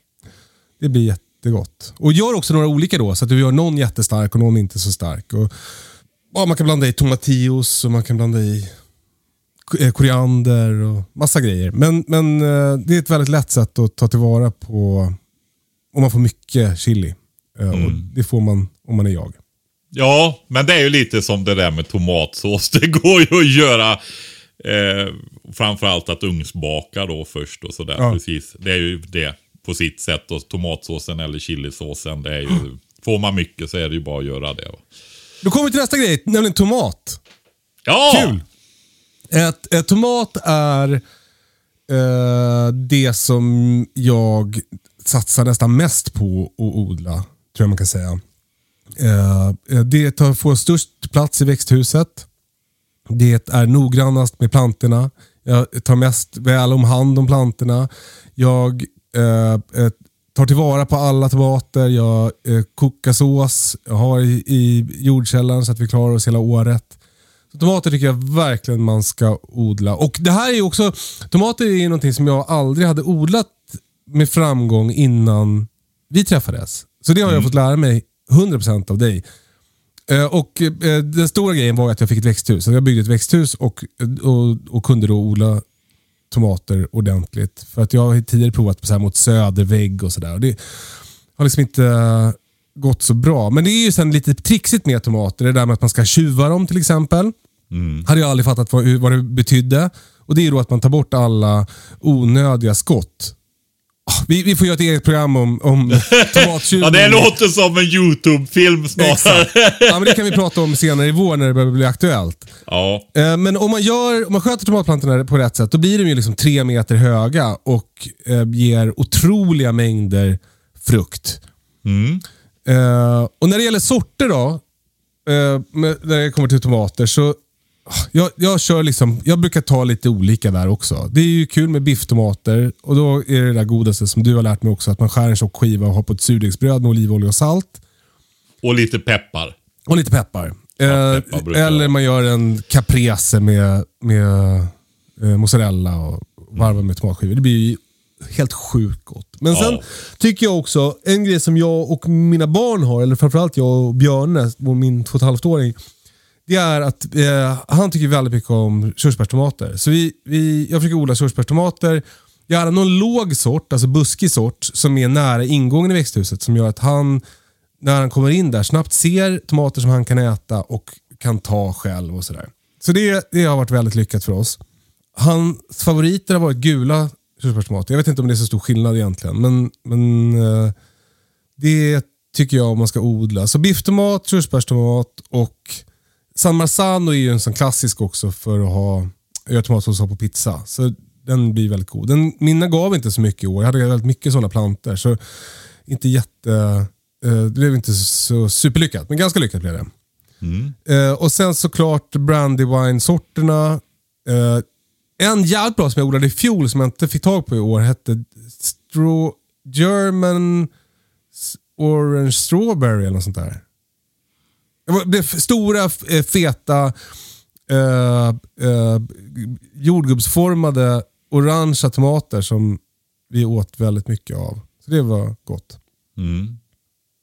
Det blir jättegott. Och gör också några olika då, så att du gör någon jättestark och någon inte så stark. Och, ja, man kan blanda i tomatillos och man kan blanda i eh, koriander och massa grejer. Men, men eh, det är ett väldigt lätt sätt att ta tillvara på om man får mycket chili. Eh, Och det får man om man är jag. Ja, men det är ju lite som det där med tomatsås. Det går ju att göra eh, framförallt att ugnsbaka då först och sådär. Ja. Precis. Det är ju det på sitt sätt. Och tomatsåsen eller chilisåsen, det är ju... Får man mycket så är det ju bara att göra det. Då kommer vi till nästa grej, nämligen tomat. Ja! Kul! Ett, ett tomat är eh, det som jag satsar nästan mest på att odla, tror jag man kan säga. Eh, det tar, får störst plats i växthuset. Det är noggrannast med plantorna. Jag tar mest väl om hand om plantorna. Jag eh, eh, tar tillvara på alla tomater. Jag eh, kokar sås. Jag har i, i jordkällaren så att vi klarar oss hela året. Så tomater tycker jag verkligen man ska odla. Och det här är också, tomater är någonting som jag aldrig hade odlat med framgång innan vi träffades. Så det har jag fått lära mig 100% av dig. Eh, Och eh, Den stora grejen var att jag fick ett växthus. Så jag byggde ett växthus och, och, och kunde då odla tomater ordentligt. För att jag har tidigare provat på så här mot södervägg och sådär. Det har liksom inte eh, gått så bra. Men det är ju sen lite trixigt med tomater. Det där med att man ska tjuva dem till exempel. Hade jag aldrig fattat vad, vad det betydde. Och Det är då att man tar bort alla onödiga skott. Ah, Vi, vi får göra ett eget program om, om tomattjuvning. Ja, det låter som en YouTube-film snarare. Ja, men det kan vi prata om senare i vår när det börjar bli aktuellt. Ja. Eh, Men om man, gör, om man sköter tomatplantorna på rätt sätt, då blir de ju liksom tre meter höga och eh, ger otroliga mängder frukt. Eh, och när det gäller sorter då, när det kommer till tomater, så jag, jag, kör liksom, jag brukar ta lite olika där också. Det är ju kul med bifftomater och då är det det där godaste som du har lärt mig också, att man skär en tjock skiva och har på ett surdegsbröd med olivolja och salt. Och lite peppar. Och lite peppar. Ja, Eh, peppar eller man gör en caprese med, med eh, mozzarella och varva med tomatskivor. Det blir ju helt sjukt gott. Men sen Ja. tycker jag också, en grej som jag och mina barn har, eller framförallt jag och Björne, och min två och ett halvt-åring. Det är att eh, han tycker väldigt mycket om körsbärstomater. Så vi, vi, jag försöker odla körsbärstomater. Gärna någon låg sort, alltså buskig sort, som är nära ingången i växthuset. Som gör att han, när han kommer in där, snabbt ser tomater som han kan äta och kan ta själv och sådär. Så det, det har varit väldigt lyckat för oss. Hans favoriter har varit gula körsbärstomater. Jag vet inte om det är så stor skillnad egentligen, men, men eh, det tycker jag om man ska odla. Så bifftomat, körsbärstomat och San Marzano är ju en sån klassisk också för att ha tomatsås på pizza. Så den blir väldigt god. Den, mina gav inte så mycket i år. Jag hade väldigt mycket sådana planter. Så inte jätte... Eh, det blev inte så superlyckat, men ganska lyckat blev det. Eh, och sen såklart Brandywine-sorterna. Eh, en jävligt bra som jag odlade i fjol som jag inte fick tag på i år hette Straw German Orange Strawberry eller något sånt där. Det var det f- stora, eh, feta, eh, eh, jordgubbsformade orangea tomater som vi åt väldigt mycket av. Så det var gott.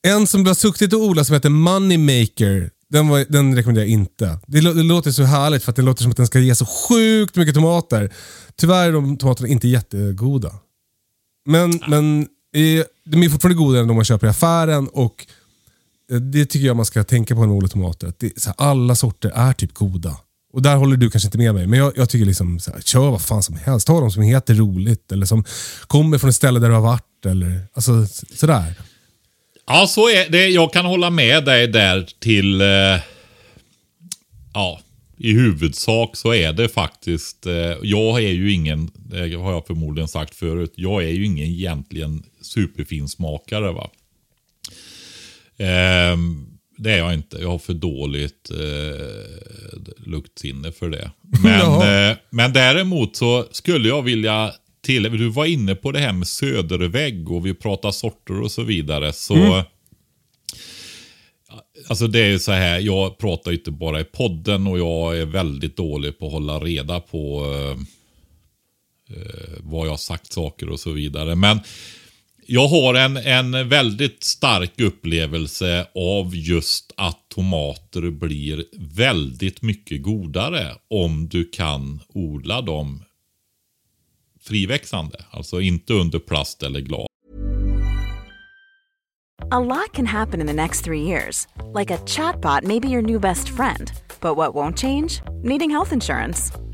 En som vi har suktit och odlat som heter Moneymaker. Den, var, den rekommenderar jag inte. Det, det låter så härligt för att det låter som att den ska ge så sjukt mycket tomater. Tyvärr är de tomaterna inte jättegoda. Men, men eh, de är fortfarande godare än de man köper i affären och det tycker jag man ska tänka på med Ole tomater. Att det, så här, alla sorter är typ goda. Och där håller du kanske inte med mig, men jag, jag tycker liksom så här, kör vad fan som helst. Ta de som heter roligt eller som kommer från ett ställe där du har varit. Eller, alltså så- sådär. Ja, så är det. Jag kan hålla med dig där till... Eh, ja, i huvudsak så är det faktiskt... Eh, jag är ju ingen, det har jag förmodligen sagt förut, jag är ju ingen egentligen superfinsmakare va. Ehm, det är jag inte. Jag har för dåligt eh, luktsinne för det. Men, eh, men däremot så skulle jag vilja till... Du var inne på det här med södervägg och vi pratar sorter och så vidare. Så... Alltså det är ju så här, jag pratar ju inte bara i podden och jag är väldigt dålig på att hålla reda på eh, eh, vad jag har sagt saker och så vidare. Men jag har en, en väldigt stark upplevelse av just att tomater blir väldigt mycket godare om du kan odla dem friväxande. Alltså inte under plast eller glas. A lot can happen in the next three years. Like a chatbot may be your new best friend. But what won't change? Needing health insurance.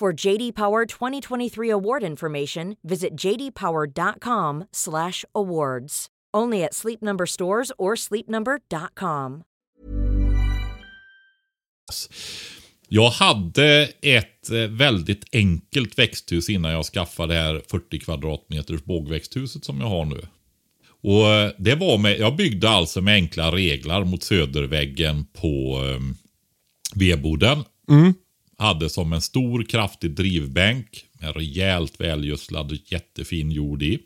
For JD Power 2023 award information, visit jdpower.com/awards. Only at Sleep Number stores or sleepnumber.com. Jag hade ett eh, väldigt enkelt växthus innan jag skaffade det här 40 kvadratmeters bågväxthuset som jag har nu. Och eh, det var med, Jag byggde alltså med enkla reglar mot söderväggen på eh, vedboden. Hade som en stor kraftig drivbänk med rejält välgödslad och jättefin jord i.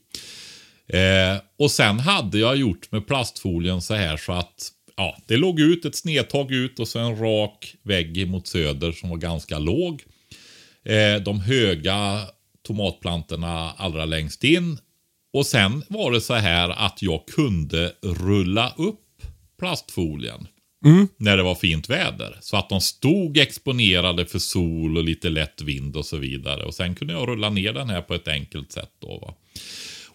Eh, och sen hade jag gjort med plastfolien så här så att ja, det låg ut ett snedtag ut och så en rak vägg mot söder som var ganska låg. Eh, de höga tomatplantorna allra längst in. Och sen var det så här att jag kunde rulla upp plastfolien. När det var fint väder. Så att de stod exponerade för sol och lite lätt vind och så vidare. Och sen kunde jag rulla ner den här på ett enkelt sätt. Då, va?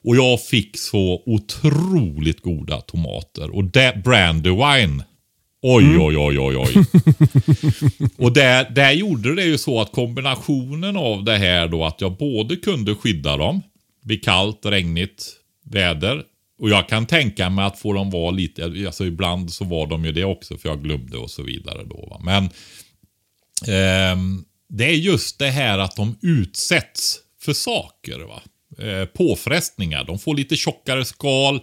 Och jag fick så otroligt goda tomater. Och det, Brandywine. Oj, oj, oj, oj, oj. och där, där gjorde det ju så att kombinationen av det här då att jag både kunde skydda dem vid kallt, regnigt väder. Och jag kan tänka mig att få dem vara lite, alltså ibland så var de ju det också för jag glömde och så vidare då. Va? Men eh, det är just det här att de utsätts för saker. va eh, påfrestningar. De får lite tjockare skal.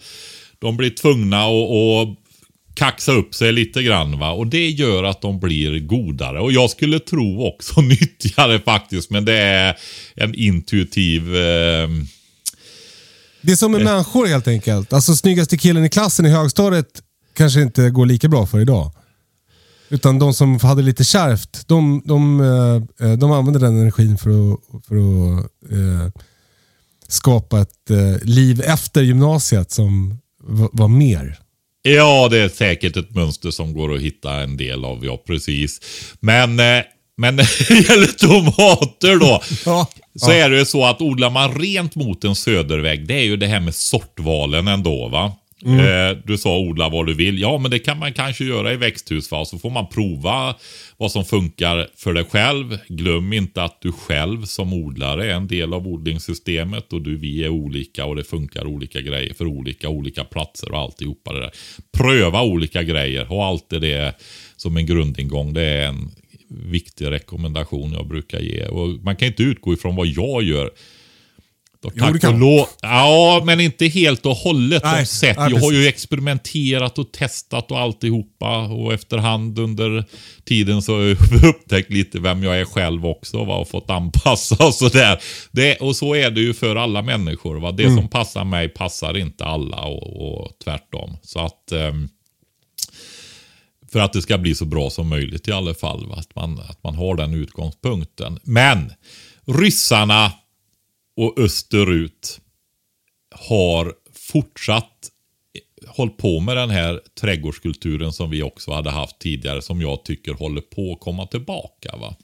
De blir tvungna att, att kaxa upp sig lite grann. Va? Och det gör att de blir godare. Och jag skulle tro också nyttigare faktiskt. Men det är en intuitiv... Eh, det är som med människor helt enkelt. Alltså snyggaste killen i klassen i högstadiet kanske inte går lika bra för idag. Utan de som hade lite kärvt, de, de, eh, de använde den energin för att, för att eh, skapa ett eh, liv efter gymnasiet som var mer. Ja, det är säkert ett mönster som går att hitta en del av, ja precis. Men, eh, men när det gäller tomater då. Ja, Så är det ju så att odlar man rent mot en södervägg, det är ju det här med sortvalen ändå va. Eh, du sa odla vad du vill. Ja, men det kan man kanske göra i växthus va. Så får man prova vad som funkar för dig själv. Glöm inte att du själv som odlare är en del av odlingssystemet och du, vi är olika och det funkar olika grejer för olika olika platser och alltihopa det där. Pröva olika grejer. Ha alltid det som en grundingång. Det är en viktig rekommendation jag brukar ge. Och man kan inte utgå ifrån vad jag gör. Då, Jo, tack kan lov. Ja, men inte helt och hållet. Nej, nej, Jag har ju experimenterat och testat och alltihopa. Och efterhand under tiden så har jag upptäckt lite vem jag är själv också. Va? Och fått anpassa och sådär. Det, och så är det ju för alla människor. Va? Det Mm. som passar mig passar inte alla och, och tvärtom. Så att... ehm, för att det ska bli så bra som möjligt i alla fall. Va? Att, man, att man har den utgångspunkten. Men ryssarna och österut har fortsatt hållit på med den här trädgårdskulturen som vi också hade haft tidigare. Som jag tycker håller på att komma tillbaka. Va?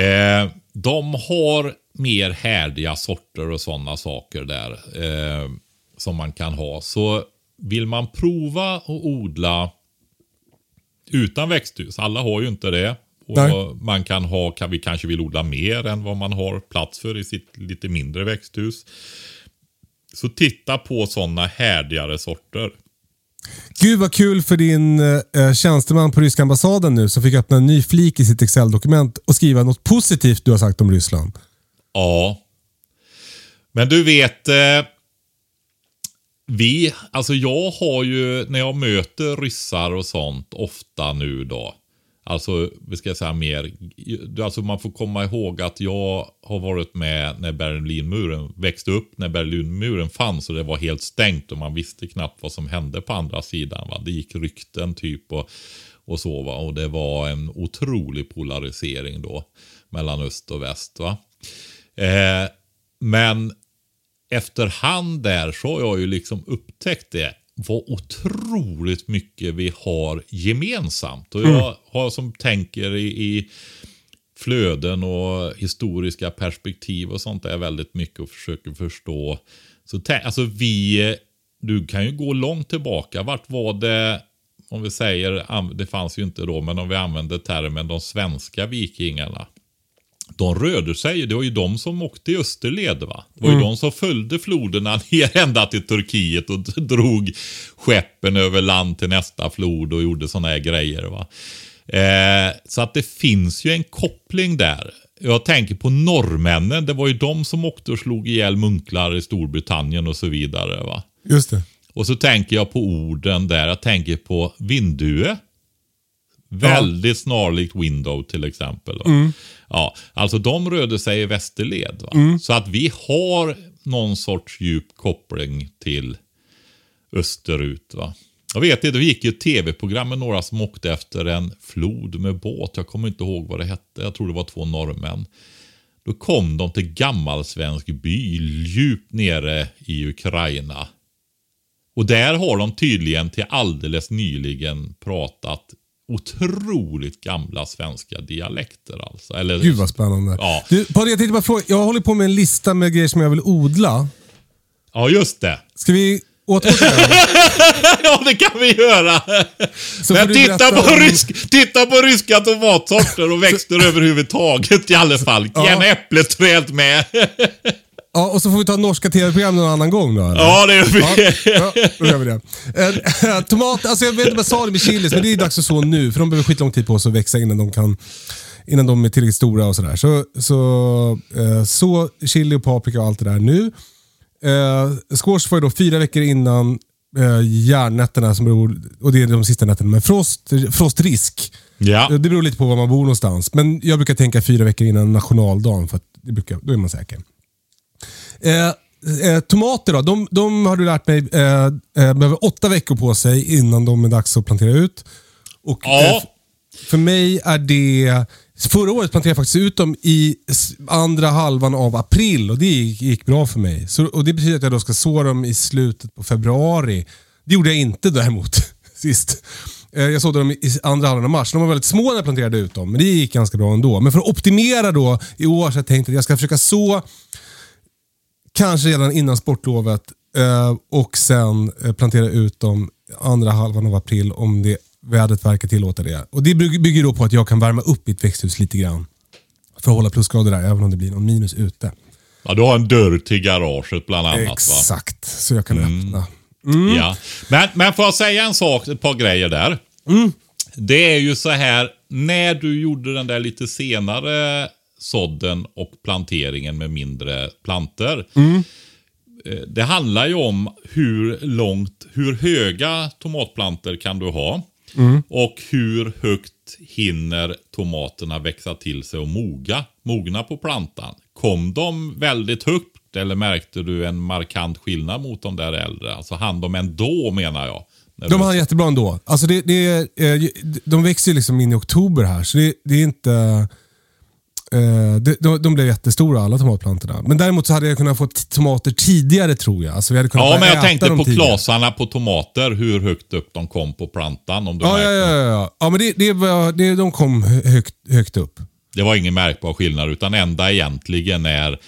Eh, de har mer härdiga sorter och sådana saker där. Eh, som man kan ha. Så vill man prova att odla utan växthus. Alla har ju inte det. Nej. Och man kan ha, kan, vi kanske vill odla mer än vad man har plats för i sitt lite mindre växthus. Så titta på sådana härdigare sorter. Gud vad kul för din eh, tjänsteman på ryska ambassaden nu som fick öppna en ny flik i sitt Excel-dokument och skriva något positivt du har sagt om Ryssland. Ja. Men du vet, eh, vi, alltså jag har ju, när jag möter ryssar och sånt ofta nu då. Alltså, vi ska säga mer, alltså man får komma ihåg att jag har varit med när Berlinmuren växte upp, när Berlinmuren fanns och det var helt stängt och man visste knappt vad som hände på andra sidan. Va? Det gick rykten typ och, och så va. Och det var en otrolig polarisering då mellan öst och väst. va. Eh, men efterhand där så har jag ju liksom upptäckt det. Vad otroligt mycket vi har gemensamt. Och jag har som tänker i, i flöden och historiska perspektiv och sånt där väldigt mycket och försöker förstå. Så alltså vi, du kan ju gå långt tillbaka. Vart var det, om vi säger, det fanns ju inte då, men om vi använder termen de svenska vikingarna. De rörde sig, det var ju de som åkte i österled va. Det var ju de som följde floderna ner ända till Turkiet och drog skeppen över land till nästa flod och gjorde sådana här grejer va. Eh, så att det finns ju en koppling där. Jag tänker på norrmännen, det var ju de som åkte och slog ihjäl munklar i Storbritannien och så vidare va. Just det. Och så tänker jag på orden där. Jag tänker på vindue. Väldigt snarlikt window till exempel. Va? Ja, alltså de rörde sig i västerled. Va? Så att vi har någon sorts djup koppling till österut. Va? Jag vet inte, det gick ju ett tv-program med några som åkte efter en flod med båt. Jag kommer inte ihåg vad det hette. Jag tror det var två norrmän. Då kom de till gammalsvensk by djupt nere i Ukraina. Och där har de tydligen till alldeles nyligen pratat otroligt gamla svenska dialekter alltså. Eller, Gud vad spännande. Ja. Du, Padre, jag tänkte bara fråga, jag håller på med en lista med grejer som jag vill odla. ja, just det. Ska vi återgå till det? ja, det kan vi göra. Så Men titta på, om- rysk, titta på ryska tomatsorter och växter överhuvudtaget i alla fall. Gärna äppleträd med. Ja, och så får vi ta norska tv-program någon annan gång då. eller? ja, det gör vi. Ja, ja, då gör vi det. Eh, tomat, alltså jag vet inte om jag sa det med chilis, men det är dags att så nu. För de behöver skitlång tid på sig att växa innan de kan innan de är tillräckligt stora och sådär. Så, så, eh, så chili och paprika och allt det där nu. Eh, squash får jag då fyra veckor innan eh, järnnätterna, som beror, och det är de sista nätterna. Men frost, frostrisk, Ja. det beror lite på var man bor någonstans. Men jag brukar tänka fyra veckor innan nationaldagen, för att det brukar, då är man säker. Eh, eh, tomater då, de, de har du lärt mig eh, eh, behöver åtta veckor på sig innan de är dags att plantera ut. Och, Ja. eh, för mig är det Förra året planterade jag faktiskt ut dem i andra halvan av april och det gick, gick bra för mig. Så, och Det betyder att jag då ska så dem i slutet på februari. Det gjorde jag inte däremot sist. Jag sådde dem i andra halvan av mars. De var väldigt små när jag planterade ut dem, men det gick ganska bra ändå. Men för att optimera då i år så har jag tänkt att jag ska försöka så kanske redan innan sportlovet eh, och sen eh, plantera ut dem andra halvan av april om det vädret verkar tillåta det. Och Det bygger då på att jag kan värma upp mitt växthus lite grann. För att hålla plusgrader där, även om det blir någon minus ute. Ja, du har en dörr till garaget bland annat va? Exakt, så jag kan öppna. Ja. Men, men får jag säga en sak, ett par grejer där. Det är ju så här, när du gjorde den där lite senare sådden och planteringen med mindre planter. Eh, Det handlar ju om hur långt, hur höga tomatplanter kan du ha? Och hur högt hinner tomaterna växa till sig och moga, mogna på plantan? Kom de väldigt högt eller märkte du en markant skillnad mot de där äldre? Alltså hann de ändå menar jag. De har jättebra ändå. Alltså det, det, eh, de växer liksom in i oktober här, så det, det är inte... eh, de, de, de blev jättestora alla tomatplantorna. Men däremot så hade jag kunnat få tomater tidigare tror jag. Alltså vi hade kunnat Ja, men jag tänkte på tidigare. klasarna på tomater, hur högt upp de kom på plantan. Om du Ja, ja, ja, ja, ja. men det, det var, det, de kom hö- högt, högt upp. Det var ingen märkbar skillnad, utan enda egentligen är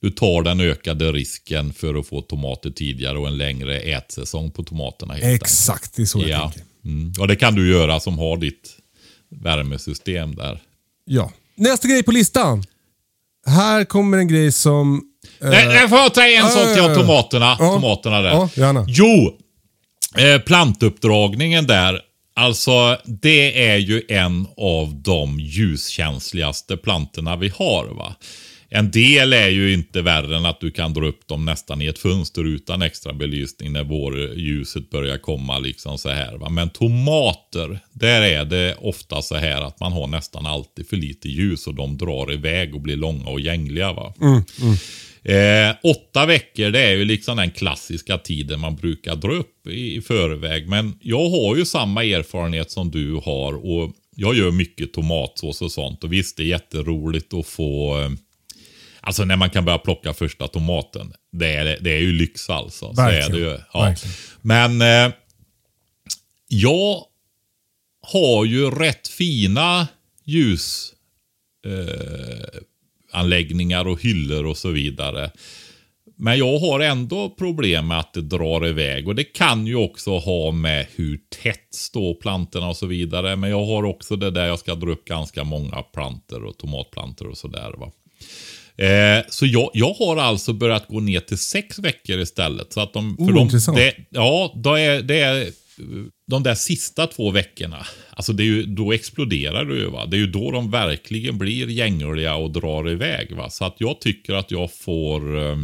du tar den ökade risken för att få tomater tidigare och en längre ätsäsong på tomaterna. enkelt. Exakt, det är så jag Ja. tänker. Mm. och det kan du göra som har ditt värmesystem där. Ja. Nästa grej på listan. Här kommer en grej som... eh, Nej, får jag säga en ja, sak till ja. tomaterna? Ja. tomaterna där. Ja, gärna. Jo, eh, plantuppdragningen där. Alltså, det är ju en av de ljuskänsligaste plantorna vi har. va. En del är ju inte värre än att du kan dra upp dem nästan i ett fönster utan extra belysning när vårljuset börjar komma. liksom så här. Va? Men tomater, där är det ofta så här att man har nästan alltid för lite ljus och de drar iväg och blir långa och gängliga. Va? Eh, åtta veckor det är ju liksom den klassiska tiden man brukar dra upp i, i förväg. Men jag har ju samma erfarenhet som du har och jag gör mycket tomatsås och sånt. Och visst, det är jätteroligt att få eh, Alltså när man kan börja plocka första tomaten. Det är, det är ju lyx alltså. Så är Verkligen. det ju. Ja. Verkligen. Men eh, jag har ju rätt fina ljus eh, och hyllor och så vidare. Men jag har ändå problem med att det drar iväg och det kan ju också ha med hur tätt står plantorna och så vidare. Men jag har också det där jag ska dra upp ganska många plantor och tomatplantor och sådär. va. Eh, så jag, jag har alltså börjat gå ner till sex veckor istället. Så att de, för Oh, de, intressant. det, ja, då är, det är de där sista två veckorna. Alltså det är ju, då exploderar det ju. Va? Det är ju då de verkligen blir gängliga och drar iväg. Va? Så att jag tycker att jag får eh,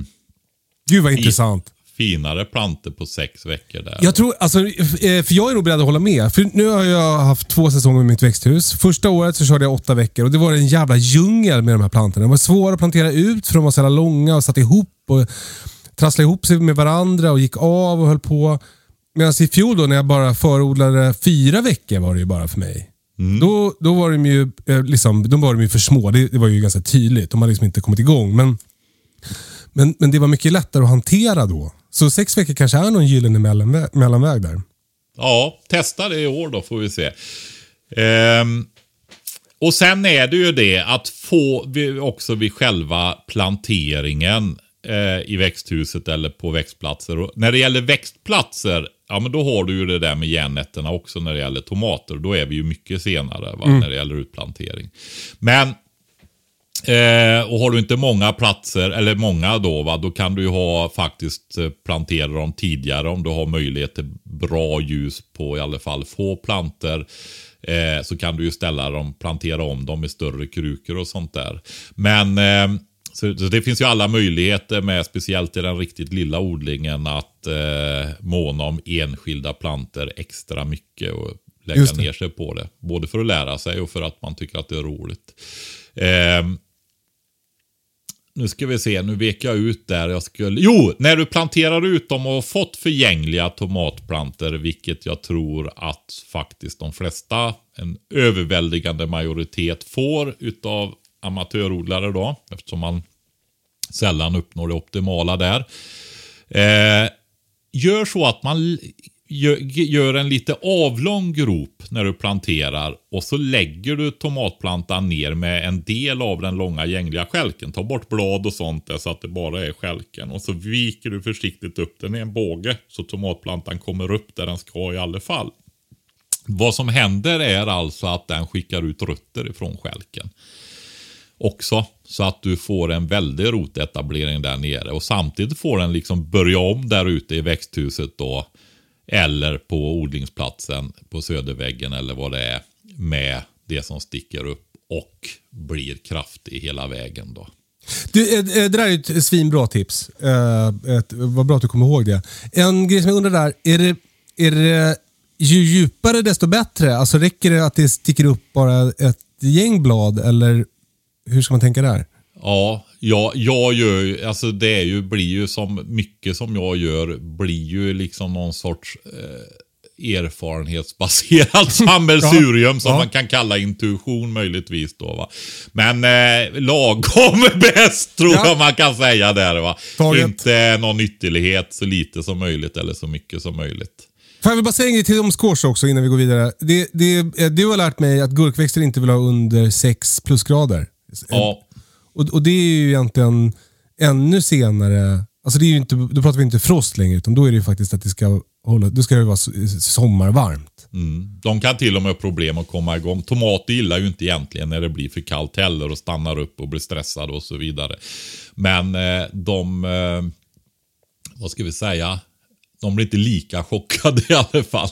Gud vad intressant. Finare plantor på sex veckor där. Jag tror, alltså, eh, för jag är nog beredd att hålla med. För nu har jag haft två säsonger med mitt växthus. Första året så körde jag åtta veckor och det var en jävla djungel med de här plantorna. De var svåra att plantera ut för de var så jävla långa och satt ihop och trasslade ihop sig med varandra och gick av och höll på. Medan i fjol då när jag bara förodlade fyra veckor var det ju bara för mig. Då, då var de ju, eh, liksom, de var de ju för små. Det, det var ju ganska tydligt. De hade liksom inte kommit igång. Men, men, men det var mycket lättare att hantera då. Så sex veckor kanske är någon gyllene mellanväg, mellanväg där. Ja, testa det i år då får vi se. Ehm, och sen är det ju det att få vi, också vid själva planteringen eh, i växthuset eller på växtplatser. Och när det gäller växtplatser, ja men då har du ju det där med järnnätterna också när det gäller tomater. Då är vi ju mycket senare va, när det gäller utplantering. Men Eh, och har du inte många platser, eller många då, va, då kan du ju ha faktiskt eh, plantera dem tidigare om du har möjlighet till bra ljus på i alla fall få planter. Eh, så kan du ju ställa dem, plantera om dem i större krukor och sånt där. Men eh, så, så det finns ju alla möjligheter med, speciellt i den riktigt lilla odlingen, att eh, måna om enskilda planter extra mycket och lägga ner sig på det. Både för att lära sig och för att man tycker att det är roligt. Ehm, nu ska vi se, nu vek jag ut där. Jag skulle, jo, när du planterar ut dem och har fått förgängliga tomatplanter, vilket jag tror att faktiskt de flesta, en överväldigande majoritet får utav amatörodlare då, eftersom man sällan uppnår det optimala där. Eh, gör så att man gör en lite avlång grop när du planterar och så lägger du tomatplantan ner med en del av den långa gängliga skälken. Ta bort blad och sånt där så att det bara är skälken. Och så viker du försiktigt upp den i en båge så tomatplantan kommer upp där den ska i alla fall. Vad som händer är alltså att den skickar ut rötter ifrån skälken också. Så att du får en väldig rotetablering där nere. Och samtidigt får den liksom börja om där ute i växthuset då. Eller på odlingsplatsen på söderväggen eller vad det är. Med det som sticker upp och blir kraftig hela vägen då. Du, eh, eh, det där är ett svinbra tips. Ett, vad bra att du kommer ihåg det. En grej som jag undrar där, är det, är det ju djupare desto bättre? Alltså räcker det att det sticker upp bara ett gäng blad eller hur ska man tänka där? Ja, jag, jag gör alltså det är ju, blir ju som mycket som jag gör blir ju liksom någon sorts eh, erfarenhetsbaserat sammelsurium ja, som ja. man kan kalla intuition möjligtvis då va. Men eh, lagom bäst tror ja. jag man kan säga där va. Taget. Inte någon ytterlighet så lite som möjligt eller så mycket som möjligt. Får jag vill bara säga en grej till om squash också innan vi går vidare. Det, det, eh, du har lärt mig att gurkväxter inte vill ha under 6 plusgrader. Ja. Och, och det är ju egentligen ännu senare. Alltså det är inte, då pratar vi inte frost längre, utan då är det ju faktiskt att det ska hålla, då ska det vara sommarvarmt. Mm. De kan till och med ha problem att komma igång. Tomater gillar ju inte egentligen när det blir för kallt heller och stannar upp och blir stressade och så vidare. Men eh, de, eh, vad ska vi säga, de blir inte lika chockade i alla fall.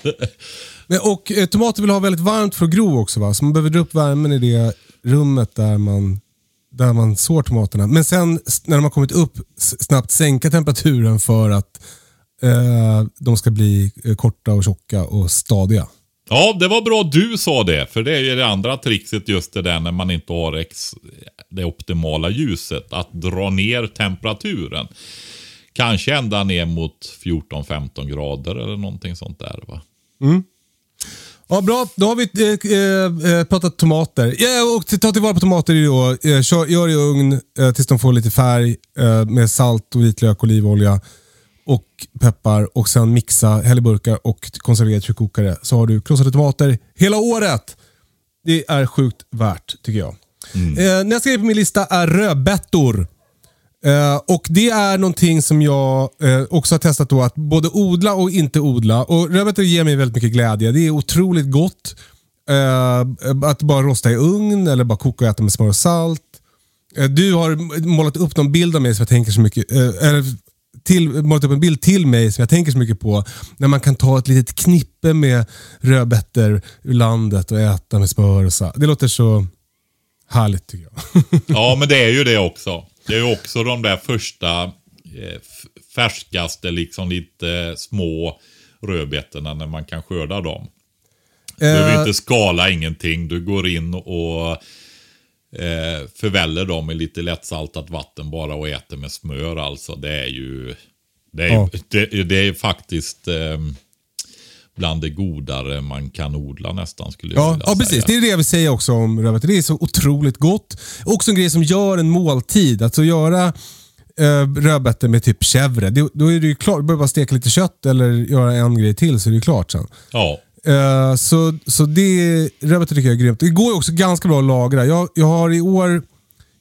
Men, och eh, tomater vill ha väldigt varmt för att gro också va? Så man behöver dra upp värmen i det rummet där man, där man sår tomaterna. Men sen när de har kommit upp, snabbt sänka temperaturen för att eh, de ska bli eh, korta och tjocka och stadiga. Ja, det var bra du sa det. För det är ju det andra trixet just det där när man inte har ex, det optimala ljuset. Att dra ner temperaturen. Kanske ända ner mot 14-15 grader eller någonting sånt där. va? Mm. Ja, bra. Då har vi eh, eh, eh, pratat tomater. Ja, och ta tillvara på tomater då. Eh, kör, gör i ugn eh, tills de får lite färg eh, med salt, och vitlök, olivolja och peppar. Och sen mixa, häll i burkar och konservera i tryckkokare. Så har du krossade tomater hela året. Det är sjukt värt tycker jag. Mm. nästa grej på min lista är rödbetor. Uh, och Det är någonting som jag uh, också har testat då, att både odla och inte odla. Och Rödbetor ger mig väldigt mycket glädje. Det är otroligt gott. Uh, att bara rosta i ugn eller bara koka och äta med smör och salt. du har målat upp någon bild av mig som jag tänker så mycket eller till, målat upp en bild till mig som jag tänker så mycket på. När man kan ta ett litet knippe med rödbetor ur landet och äta med smör och salt. Det låter så härligt tycker jag. ja, men det är ju det också. Det är också de där första eh, färskaste, liksom lite små rödbetorna när man kan skörda dem. Du behöver uh, inte skala ingenting. Du går in och eh, förväller dem i lite lättsaltat vatten bara och äter med smör. Alltså det är ju... Det är, ja. det, det, är faktiskt... Eh, bland det godare man kan odla nästan skulle jag ja, vilja ja, precis. säga. Det är det jag vill säga också om rödbetor. Det är så otroligt gott. Också en grej som gör en måltid. Alltså göra eh, rödbetor med typ chèvre. Då är det ju klart. Du behöver bara steka lite kött eller göra en grej till så är det klart sen. Ja. Uh, så, så det, rödbetor tycker jag är grymt. Det går också ganska bra att lagra. Jag, jag har i år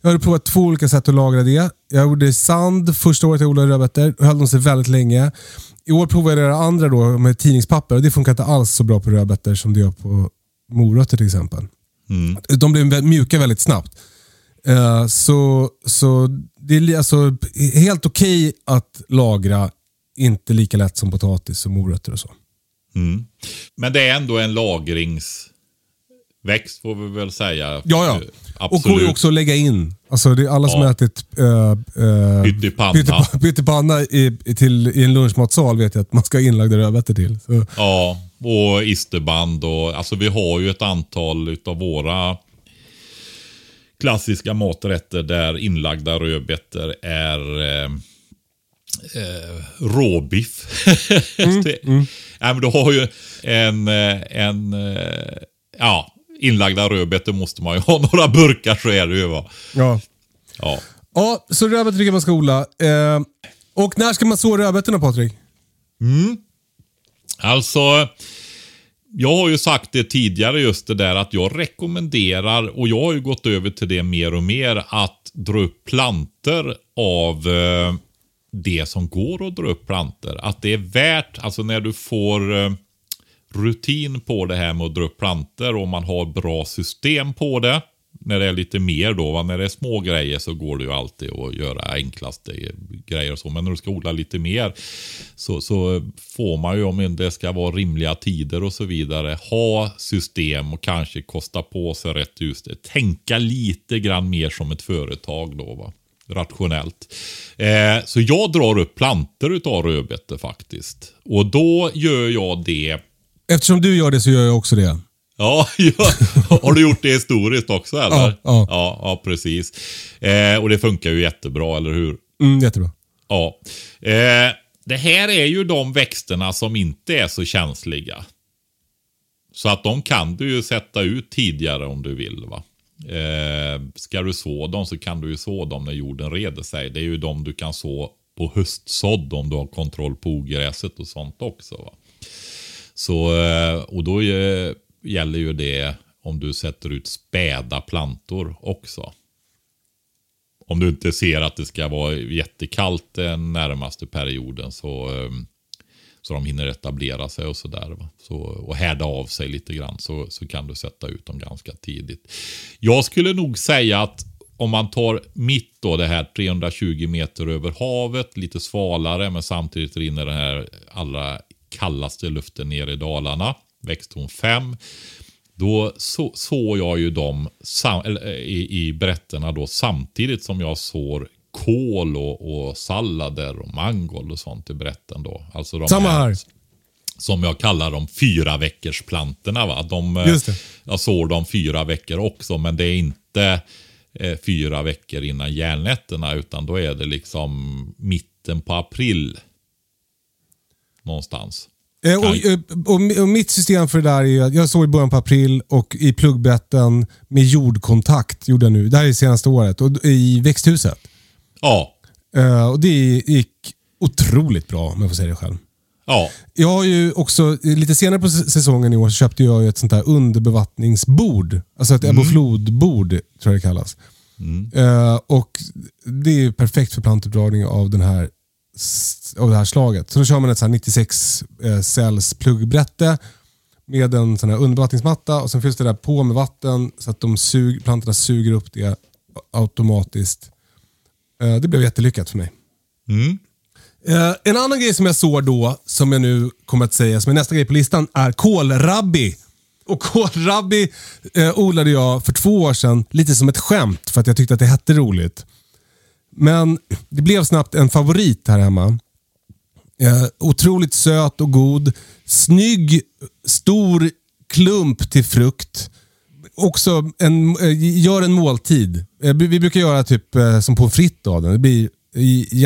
jag har provat två olika sätt att lagra det. Jag gjorde sand första året jag odlade rödbetor. Då höll de sig väldigt länge. I år provade jag det andra då med tidningspapper och det funkar inte alls så bra på rödbetor som det gör på morötter till exempel. Mm. De blir mjuka väldigt snabbt. Uh, så, så det är alltså helt okej okay att lagra, inte lika lätt som potatis och morötter och så. Mm. Men det är ändå en lagrings växt får vi väl säga. Ja, ja. Absolut. Och går ju också att lägga in. Alltså det är alla som ja. ätit äh, äh, pyttipanna, pyttipanna i, till, i en lunchmatsal vet jag att man ska ha inlagda rödbetor till. Så. Ja, och isterband och alltså vi har ju ett antal utav våra klassiska maträtter där inlagda rödbetor är eh, eh, råbiff. Mm, mm. Ja, men du har ju en, eh, en ja, inlagda rödbetor måste man ju ha. Några burkar så är det ju va. Ja. Ja. Ja, så rödbetor tycker man ska odla. Eh, och när ska man så rödbetorna Patrik? Mm. Alltså, jag har ju sagt det tidigare just det där att jag rekommenderar, och jag har ju gått över till det mer och mer, att dra upp planter av eh, det som går att dra upp planter. Att det är värt, alltså när du får eh, rutin på det här med att dra upp planter och man har bra system på det. När det är lite mer då, va? när det är små grejer så går det ju alltid att göra enklaste grejer och så. Men när du ska odla lite mer så, så får man ju, om det ska vara rimliga tider och så vidare, ha system och kanske kosta på sig rätt just det. Tänka lite grann mer som ett företag då. va rationellt. Eh, så jag drar upp planter utav rödbetor faktiskt. Och då gör jag det. Eftersom du gör det så gör jag också det. Ja, ja. har du gjort det historiskt också eller? Ja, ja. ja, ja precis. Eh, och det funkar ju jättebra, eller hur? Mm, jättebra. Ja. Eh, det här är ju de växterna som inte är så känsliga. Så att de kan du ju sätta ut tidigare om du vill. va. Eh, ska du så dem så kan du ju så dem när jorden reder sig. Det är ju de du kan så på höstsådd om du har kontroll på ogräset och sånt också. Va? Så, eh, och då gäller ju det om du sätter ut späda plantor också. Om du inte ser att det ska vara jättekallt den närmaste perioden så ehm, så de hinner etablera sig och sådär. Så, och härda av sig lite grann så, så kan du sätta ut dem ganska tidigt. Jag skulle nog säga att om man tar mitt då, det här 320 meter över havet, lite svalare men samtidigt rinner den här allra kallaste luften ner i Dalarna, växthorn 5. Då såg så jag ju dem sam, eller, i, i brätterna då samtidigt som jag sår kål och, och sallader och mangold och sånt i brätten då. Alltså de Samma här. Som jag kallar de fyra veckors plantorna. Va? De, eh, Just det. Jag sår dem fyra veckor också, men det är inte eh, fyra veckor innan järnätterna, utan då är det liksom mitten på april. Någonstans. Eh, och, eh, och, och, mitt system för det där är att jag såg i början på april och i pluggbetten med jordkontakt gjorde jag nu. Det här är senaste året och i växthuset. Ja. Uh, och det gick otroligt bra om jag får säga det själv. Ja. Jag har ju också, lite senare på säsongen i år, så köpte jag ett sånt här underbevattningsbord. Alltså ett mm. Ebbo flodbord, tror jag det kallas. Mm. Uh, och Det är perfekt för plantuppdragning av, den här, av det här slaget. Så då kör man ett 96 uh, cells pluggbrätte med en sån här underbevattningsmatta och sen fylls det där på med vatten så att de sug, plantorna suger upp det automatiskt. Eh, det blev jättelyckat för mig. Mm. Eh, en annan grej som jag såg då, som jag nu kommer att säga, som är nästa grej på listan, är kålrabbi. Och kålrabbi eh, odlade jag för två år sedan lite som ett skämt för att jag tyckte att det hette roligt. Men det blev snabbt en favorit här hemma. Eh, otroligt söt och god. Snygg, stor klump till frukt också en, eh, gör en måltid. Eh, vi brukar göra typ eh, som på fritt av den. Det blir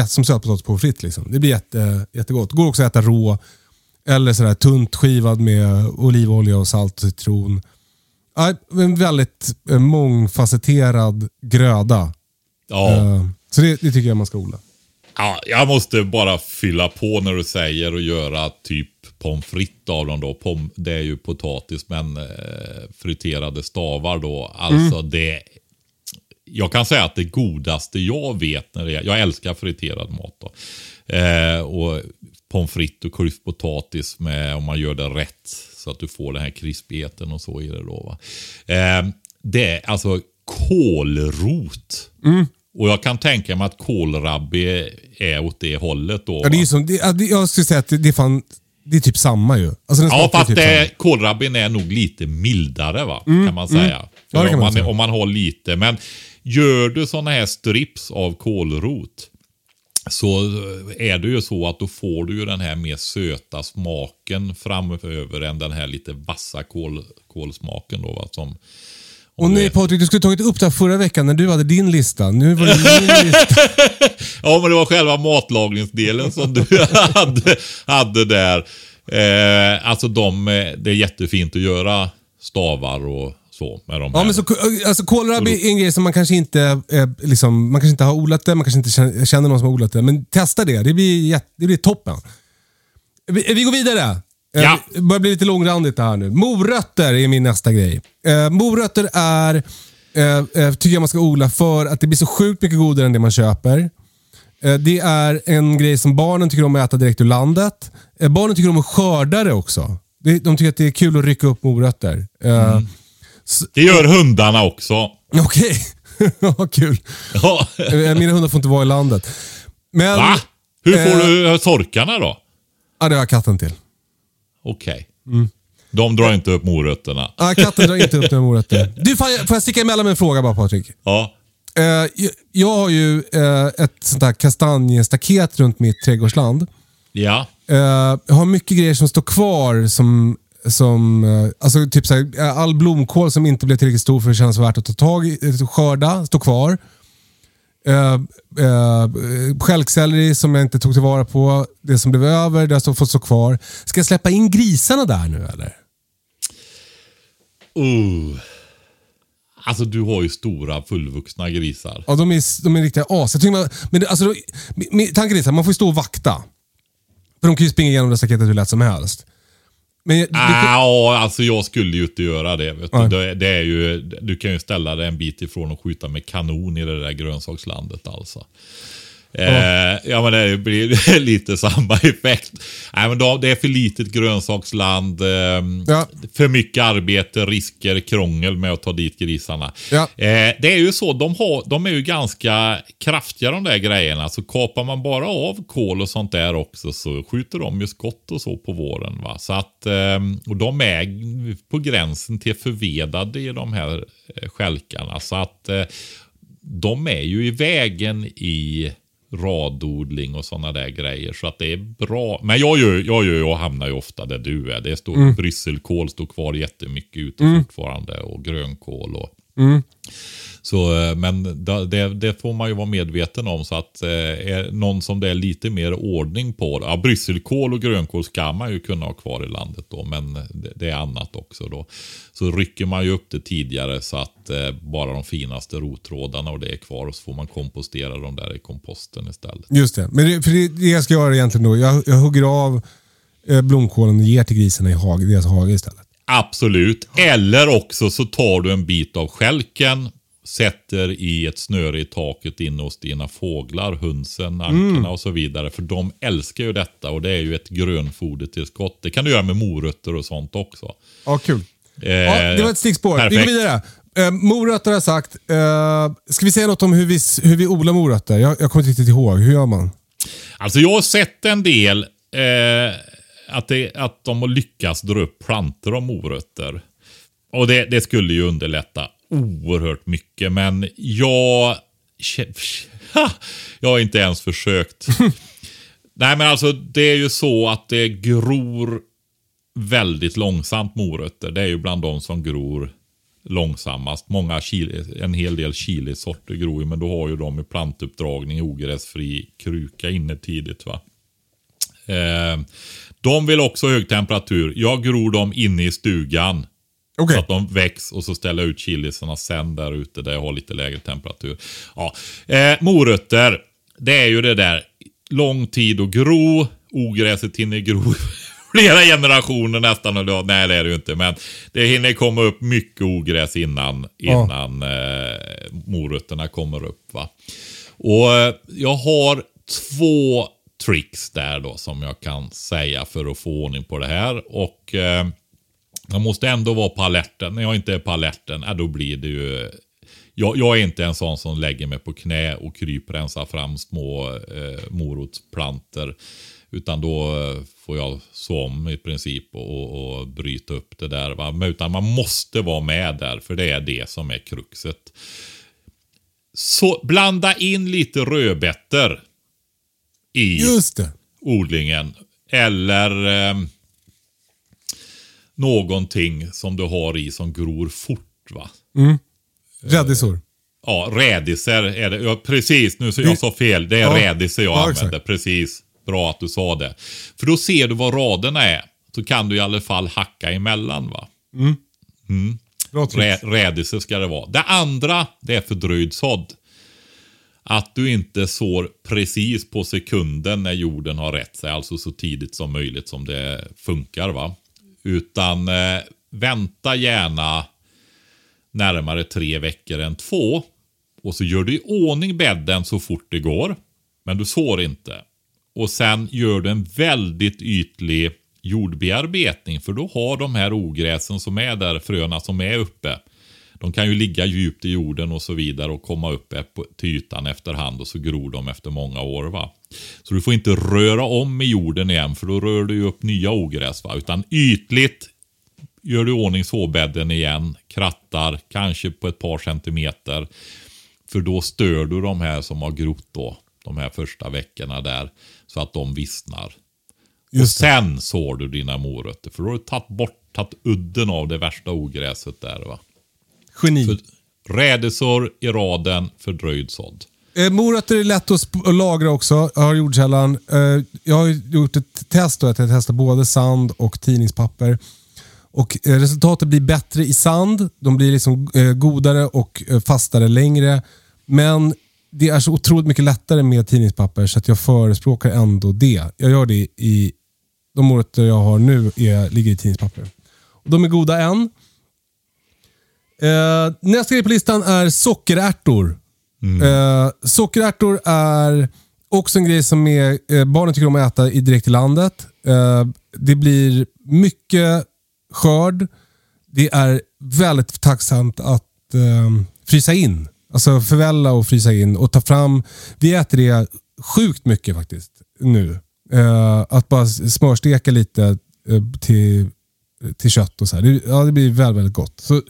som sötpotatis på fritt. Liksom. Det blir jätte, jättegott. Det går också att äta rå. Eller sådär tunt skivad med olivolja och salt och citron. En väldigt mångfacetterad gröda. Ja. Så det, det tycker jag man ska odla. Ja, jag måste bara fylla på när du säger och göra typ pommes frites av dem då. Pom, det är ju potatis men eh, friterade stavar då. Alltså mm. det. Jag kan säga att det godaste jag vet när det är, jag älskar friterad mat då. Eh, och pommes frites och kryddpotatis med om man gör det rätt så att du får den här krispigheten och så i det då. Va? Eh, det är alltså kålrot. Mm. Och jag kan tänka mig att kålrabbi är åt det hållet då. Ja, det är som, det, jag skulle säga att det, det är fan det är typ samma ju. Alltså ja, fast typ det, är nog lite mildare va? Mm, kan man säga. Mm. Ja, kan om, man, säga. om man har lite. Men gör du sådana här strips av kålrot så är det ju så att då får du ju den här mer söta smaken framöver än den här lite vassa kål, kålsmaken då va? Som, Och nej. Patrik, du skulle tagit upp det här förra veckan när du hade din lista. Nu var det min lista. Ja, men det var själva matlagningsdelen som du hade, hade där. Eh, alltså de, eh, det är jättefint att göra stavar och så med de Ja, här. men så, alltså, kålrabi är en grej som man kanske inte eh, liksom, man kanske inte har odlat det, man kanske inte känner, någon som har odlat det. Men testa det, det blir, jätte, det blir toppen. Vi, vi går vidare. Eh, Ja. Det börjar bli lite långrandigt det här nu. Morötter är min nästa grej. Eh, morötter är, eh, eh, tycker jag man ska odla för att det blir så sjukt mycket godare än det man köper. Eh, Det är en grej som barnen tycker om att äta direkt ur landet. Eh, Barnen tycker om att skörda det också. Det- De tycker att det är kul att rycka upp morötter. Eh, Det gör hundarna också. Okej, vad kul. Ja. Mina hundar får inte vara i landet. Men, Va? Hur får du sorkarna då? Ja, det har jag katten till. Okej. Mm. De drar inte upp morötterna. Ja, katten drar inte upp några morötter. Du, får jag, får jag sticka emellan med en fråga bara Patrik? Ja. Eh, jag, har ju eh, ett sånt här kastanjestaket runt mitt trädgårdsland. Ja. Eh, jag har mycket grejer som står kvar som som, alltså typ såhär, all blomkål som inte blev tillräckligt stor för att kännas värt att ta tag i, skörda, står kvar. Uh, uh, Stjälkselleri som jag inte tog tillvara på. Det som blev över, det har fått stå kvar. Ska jag släppa in grisarna där nu eller? Uh. Alltså du har ju stora fullvuxna grisar. Ja, de är, de är riktiga as. Jag tycker man, men alltså, min- tanken är så här, man får ju stå och vakta. För de kan ju springa igenom det staketet hur lätt som helst. Men det, Ah, alltså jag skulle ju inte göra det. Vet du. Det, det är ju, du kan ju ställa dig en bit ifrån och skjuta med kanon i det där grönsakslandet alltså. Eh, ja men det blir lite samma effekt. Nej men då, det är för litet grönsaksland. Eh, Ja. För mycket arbete, risker, krångel med att ta dit grisarna. Ja. Eh, det är ju så, de, har, de är ju ganska kraftiga de där grejerna. Så kapar man bara av kol och sånt där också så skjuter de ju skott och så på våren. Va? Så att, eh, och de är på gränsen till förvedade i de här eh, stjälkarna. Så att eh, de är ju i vägen i radodling och sådana där grejer. Så att det är bra. Men jag, gör, jag, gör, jag hamnar ju ofta där du är. Det står brysselkål står kvar jättemycket ute fortfarande och grönkål. Och, så, eh, men det, det, får man ju vara medveten om. Så att eh, är någon som det är lite mer ordning på. Ja, brysselkål och grönkål ska man ju kunna ha kvar i landet då. Men det, det är annat också då. Så rycker man ju upp det tidigare så att eh, bara de finaste rottrådarna och det är kvar. Och så får man kompostera dem där i komposten istället. Just det. Men det, för det, det jag ska göra egentligen då, jag, jag hugger av eh, blomkålen och ger till grisarna i hage, deras hage istället. Absolut. Eller också så tar du en bit av skälken, sätter i ett snöre i taket inne hos dina fåglar, hönsen, ankorna och så vidare. För de älskar ju detta och det är ju ett grönfodertillskott. Det kan du göra med morötter och sånt också. Ja, kul. Eh, Ja, det var ett stickspår. Vi går perfekt. vidare. Eh, morötter har jag sagt. Eh, ska vi säga något om hur vi, hur vi odlar morötter? Jag, jag kommer inte riktigt ihåg. Hur gör man? Alltså jag har sett en del eh, att, det, att de har lyckats dra upp plantor av morötter. Och det, det skulle ju underlätta oerhört mycket. Men jag... Jag har inte ens försökt. Nej men alltså det är ju så att det gror väldigt långsamt morötter. Det är ju bland de som gror långsammast. Många chili, en hel del chilisorter gror ju, men då har ju de i plantuppdragning ogräsfri kruka inne tidigt. va. Eh, de vill också ha hög temperatur. Jag gror dem inne i stugan. Okej. Så att de väcks och så ställer jag ut chilisarna sen där ute där jag har lite lägre temperatur. Ja. Eh, morötter, det är ju det där. Lång tid att gro. Ogräset hinner gro flera generationer nästan. Och då, nej det är det ju inte. Men det hinner komma upp mycket ogräs innan, Ja. innan eh, morötterna kommer upp. va. Och eh, jag har två tricks där då som jag kan säga för att få ordning på det här. Och eh, jag måste ändå vara på alerten. När jag inte är på alerten, ja, eh, då blir det ju... Jag, jag är inte en sån som lägger mig på knä och kryprensar fram små eh, morotsplanter. Utan då eh, får jag så om i princip och, och bryta upp det där. Va? Men utan man måste vara med där, för det är det som är kruxet. Så blanda in lite rödbetor i odlingen. Eller eh, någonting som du har i som gror fort. va. Rädisor. Ja, rädisor är det. Ja, precis, nu så jag sa fel. Det är Ja. rädisor jag Ja, använder. exakt. Precis. Bra att du sa det. För då ser du vad raderna är. Så kan du i alla fall hacka emellan va. Bra trick. Rä, rädisor ska det vara. Det andra, det är fördröjd sådd. Att du inte sår precis på sekunden när jorden har rätt sig. Alltså så tidigt som möjligt som det funkar va. Utan eh, vänta gärna närmare tre veckor än två. Och så gör du i ordning bädden så fort det går. Men du sår inte. Och sen gör du en väldigt ytlig jordbearbetning. För då har de här ogräsen som är där, fröna som är uppe. De kan ju ligga djupt i jorden och så vidare och komma upp på- till ytan efterhand och så gror de efter många år. va. Så du får inte röra om i jorden igen för då rör du ju upp nya ogräs. va. Utan ytligt gör du i ordning såbädden igen, krattar, kanske på ett par centimeter. För då stör du de här som har grott då, de här första veckorna där, så att de vissnar. och sen sår du dina morötter, för då har du tagit bort, tagit udden av det värsta ogräset där. va. Geni. För rädisor i raden, fördröjd sådd. Eh, morötter är lätt att, lagra också. Jag har jordkällan. Eh, jag har gjort ett test då, att jag testar både sand och tidningspapper. Och eh, Resultatet blir bättre i sand. De blir liksom eh, godare och eh, fastare längre. Men det är så otroligt mycket lättare med tidningspapper så att jag förespråkar ändå det. Jag gör det i... De morötter jag har nu är, ligger i tidningspapper. Och de är goda än. Eh, nästa grej på listan är sockerärtor. Eh, sockerärtor är också en grej som är, eh, barnen tycker om att äta i direkt i landet. Eh, det blir mycket skörd. Det är väldigt tacksamt att eh, frysa in. Alltså förvälla och frysa in och ta fram. Vi äter det sjukt mycket faktiskt nu. Eh, att bara smörsteka lite till, till kött och så här. Det, ja, det blir väldigt, väldigt gott. Så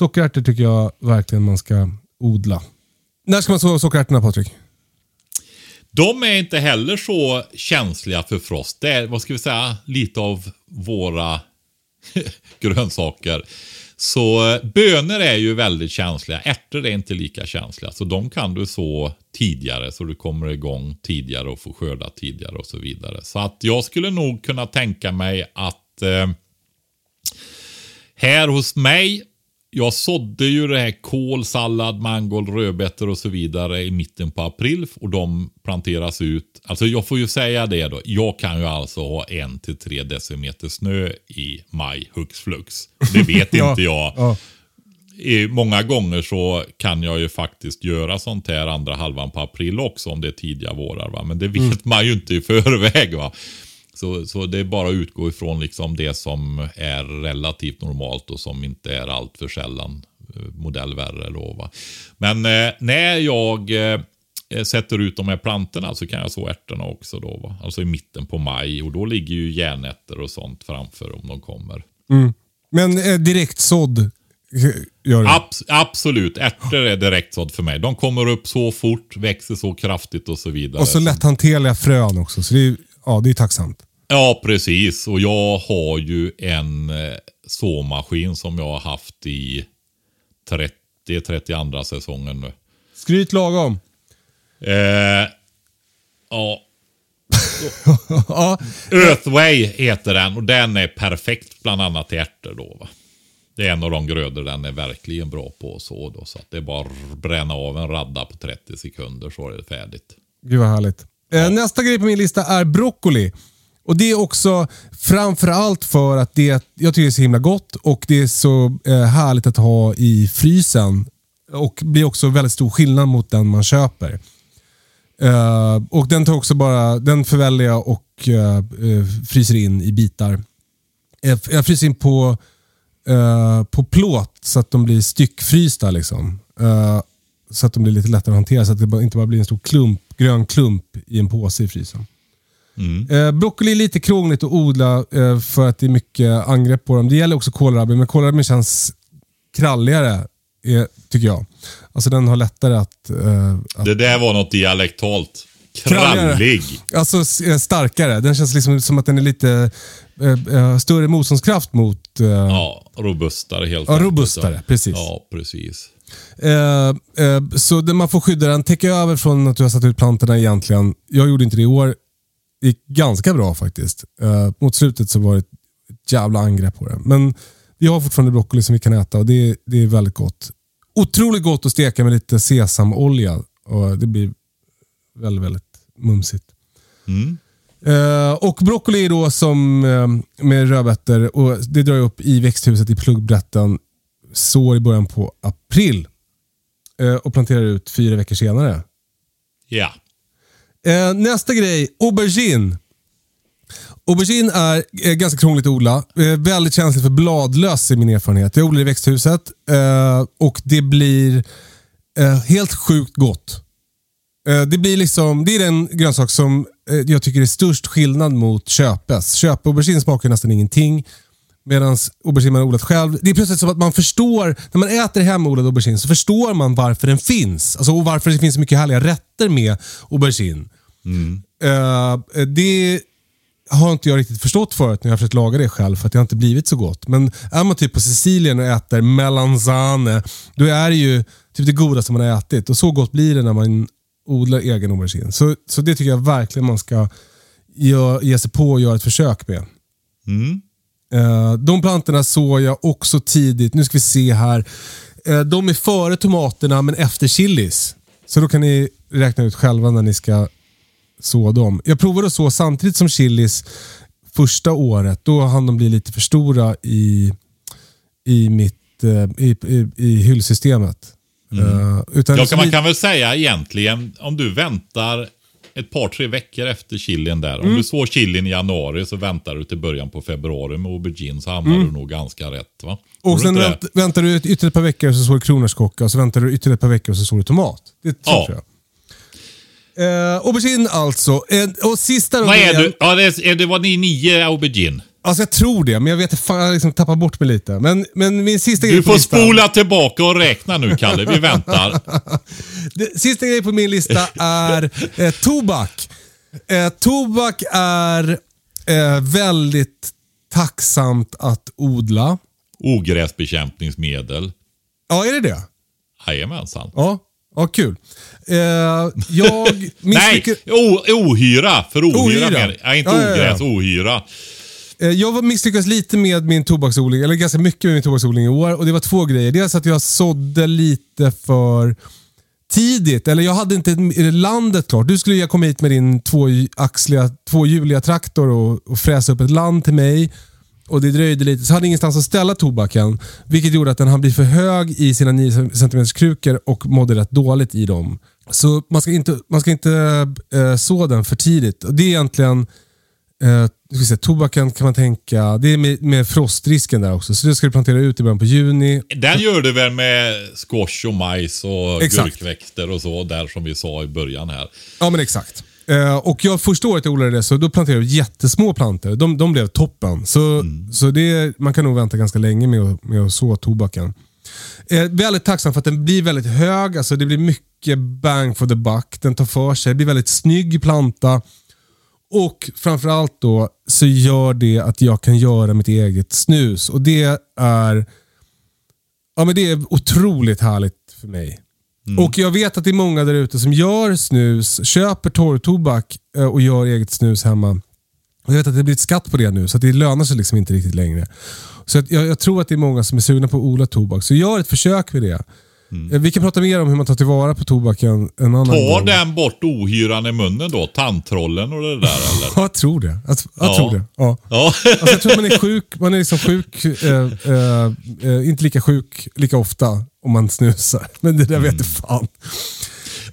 Sockerärtor tycker jag verkligen man ska odla. När ska man så sockerärtorna Patrik? De är inte heller så känsliga för frost. Det är, vad ska vi säga, lite av våra grönsaker. Så eh, bönor är ju väldigt känsliga. Ärtor är inte lika känsliga. Så de kan du så tidigare så du kommer igång tidigare och får skörda tidigare och så vidare. Så att jag skulle nog kunna tänka mig att eh, här hos mig, jag sådde ju det här kål, sallad, mangold, rödbetor och så vidare i mitten på april och de planteras ut. Alltså jag får ju säga det då. Jag kan ju alltså ha en till tre decimeter snö i maj hux flux. Det vet Ja, inte jag. ja. Många gånger så kan jag ju faktiskt göra sånt här andra halvan på april också om det är tidiga vårar. Va? Men det vet man ju inte i förväg. Va? Så, så det är bara att utgå ifrån liksom det som är relativt normalt och som inte är allt för sällan eh, modell värre. Då, va? Men eh, när jag eh, sätter ut de här plantorna så kan jag så ärtorna också. Då, va? Alltså i mitten på maj och då ligger ju järnärtor och sånt framför om de kommer. Men eh, direkt sådd eh? Abs absolut, ärtor är direktsådd för mig. De kommer upp så fort, växer så kraftigt och så vidare. Och så lätthanterliga frön också. Så det är, ja, det är tacksamt. Ja, precis. Och jag har ju en eh, såmaskin som jag har haft i 30-32 säsongen nu. Skryt lagom. Eh, ja, ja, Earthway heter den och den är perfekt bland annat till ärtor då. Va? Det är en av de grödor den är verkligen bra på och så då. Så att det är bara att bränna av en radda på 30 sekunder så är det färdigt. gud vad härligt. Eh, nästa grej på min lista är broccoli. Och Det är också framförallt för att det, jag tycker det är så himla gott och det är så eh, härligt att ha i frysen. Och blir också väldigt stor skillnad mot den man köper. Eh, och Den tar också bara, den förväljer jag och fryser in i bitar. Jag, fryser in på, på plåt så att de blir styckfrysta. Liksom. Så att de blir lite lättare att hantera så att det inte bara blir en stor klump, grön klump i en påse i frysen. Eh, broccoli är lite krångligt att odla eh, för att det är mycket angrepp på dem. Det gäller också kålrabi, men kålrabi känns kralligare eh, tycker jag. Alltså den har lättare att... Att Det där var något dialektalt. Krallig. Alltså starkare. Den känns liksom som att den är lite större motståndskraft mot... Ja, robustare helt Ja, enkelt. robustare, precis. Ja, precis. Eh, eh, så man får skydda den, täcka över från att du har satt ut plantorna egentligen. Jag gjorde inte det i år. Det gick ganska bra faktiskt. Eh, mot slutet så var det ett jävla angrepp på det. Men vi har fortfarande broccoli som vi kan äta och det, det är väldigt gott. Otroligt gott att steka med lite sesamolja. Och det blir väldigt, väldigt mumsigt. Eh, och broccoli är då som eh, med rödbetor och det drar jag upp i växthuset i pluggbrätten. Sår i början på april. Eh, och planterar ut fyra veckor senare. Ja. Eh, nästa grej, aubergine. Aubergine är eh, ganska krångligt att odla. Eh, väldigt känsligt för bladlöss i min erfarenhet. Jag odlar i växthuset och det blir helt sjukt gott. Det, blir liksom, det är den grönsak som jag tycker är störst skillnad mot köpes. Köp-aubergine smakar nästan ingenting. Medan aubergine man har odlat själv. Det är plötsligt som att man förstår, när man äter hemodlad aubergine så förstår man varför den finns. Alltså, och varför det finns så mycket härliga rätter med aubergine. Eh, det har inte jag riktigt förstått förut när jag har försökt laga det själv för att det har inte blivit så gott. Men är man typ på Sicilien och äter melanzane, då är det ju typ det godaste man har ätit. Och så gott blir det när man odlar egen aubergine. Så, så det tycker jag verkligen man ska gö- ge sig på och göra ett försök med. Eh, de plantorna såg jag också tidigt. Nu ska vi se här. Eh, de är före tomaterna men efter chilis. Så då kan ni räkna ut själva när ni ska så dem. Jag provade att så samtidigt som chilis första året. Då hann de bli lite för stora i, i, mitt, eh, i, i, i hyllsystemet. Eh, utan Ja, kan man kan väl säga egentligen, om du väntar ett par, tre veckor efter chilin där. Om Mm. du sår chilin i januari så väntar du till början på februari med aubergine så hamnar du nog ganska rätt. va? Tror Mm. och sen vänt, väntar du ytterligare ett par veckor så sår du kronärtskocka och så väntar du ytterligare ett par veckor och så sår du tomat. Det Ja. tror jag. Eh, aubergine alltså. Eh, och sista då Vad är du? Ja, det, är, det var ni nio aubergine. Alltså jag tror det, men jag vet fan, jag liksom tappat bort mig lite. Men, men min sista grej Du på får listan. spola tillbaka och räkna nu, Kalle. Vi väntar. Det, sista grejen på min lista är eh, tobak. Eh, tobak är eh, väldigt tacksamt att odla. Ogräsbekämpningsmedel. Ja, är det det? Jajamensan. Ja, ja kul. Eh, jag Nej, misslyckades... o, ohyra. För ohyra, Ohyra. jag. Ja, inte Ja, ja, ja. ogräs, ohyra. Eh, jag misslyckades lite med min tobaksodling, eller ganska mycket med min tobaksodling i år. Och Det var två grejer. Dels att jag sådde lite för tidigt. Eller jag hade inte landet klart. Du skulle ju komma hit med din tvåaxliga, tvåhjuliga traktor och, och fräsa upp ett land till mig. Och Det dröjde lite, så jag hade ingenstans att ställa tobaken. Vilket gjorde att den hann bli för hög i sina 9 cm krukor och mådde rätt dåligt i dem. Så man ska inte, man ska inte eh, så den för tidigt. Och det är egentligen Eh, ska se, tobaken kan man tänka, det är med, med frostrisken där också. Så det ska du plantera ut i början på juni. Den gör du väl med squash och majs och Exakt. gurkväxter och så, där som vi sa i början här. Ja men exakt. Eh, och jag första året jag odlade det så då planterade jag jättesmå plantor. De, de blev toppen. Så, så det, man kan nog vänta ganska länge med att, med att så tobaken. Eh, väldigt tacksam för att den blir väldigt hög. Alltså det blir mycket bang for the buck. Den tar för sig. Det blir väldigt snygg planta. Och framförallt då så gör det att jag kan göra mitt eget snus. Och det är, ja, men det är otroligt härligt för mig. Och jag vet att det är många där ute som gör snus, köper torrtobak eh, och gör eget snus hemma. Och jag vet att det blir ett skatt på det nu, så det lönar sig liksom inte riktigt längre. Så jag, jag tror att det är många som är sugna på att odla tobak. Så gör ett försök med det. Eh, Vi kan prata mer om hur man tar tillvara på tobaken en annan Tar gång. den bort ohyran i munnen då? Tandtrollen och det där eller? Ja, jag tror det. Jag, jag Ja. tror det. Ja. Ja. Alltså, jag tror man är sjuk, man är liksom sjuk, eh, eh, eh, inte lika sjuk lika ofta om man snusar. Men det där vet jag fan.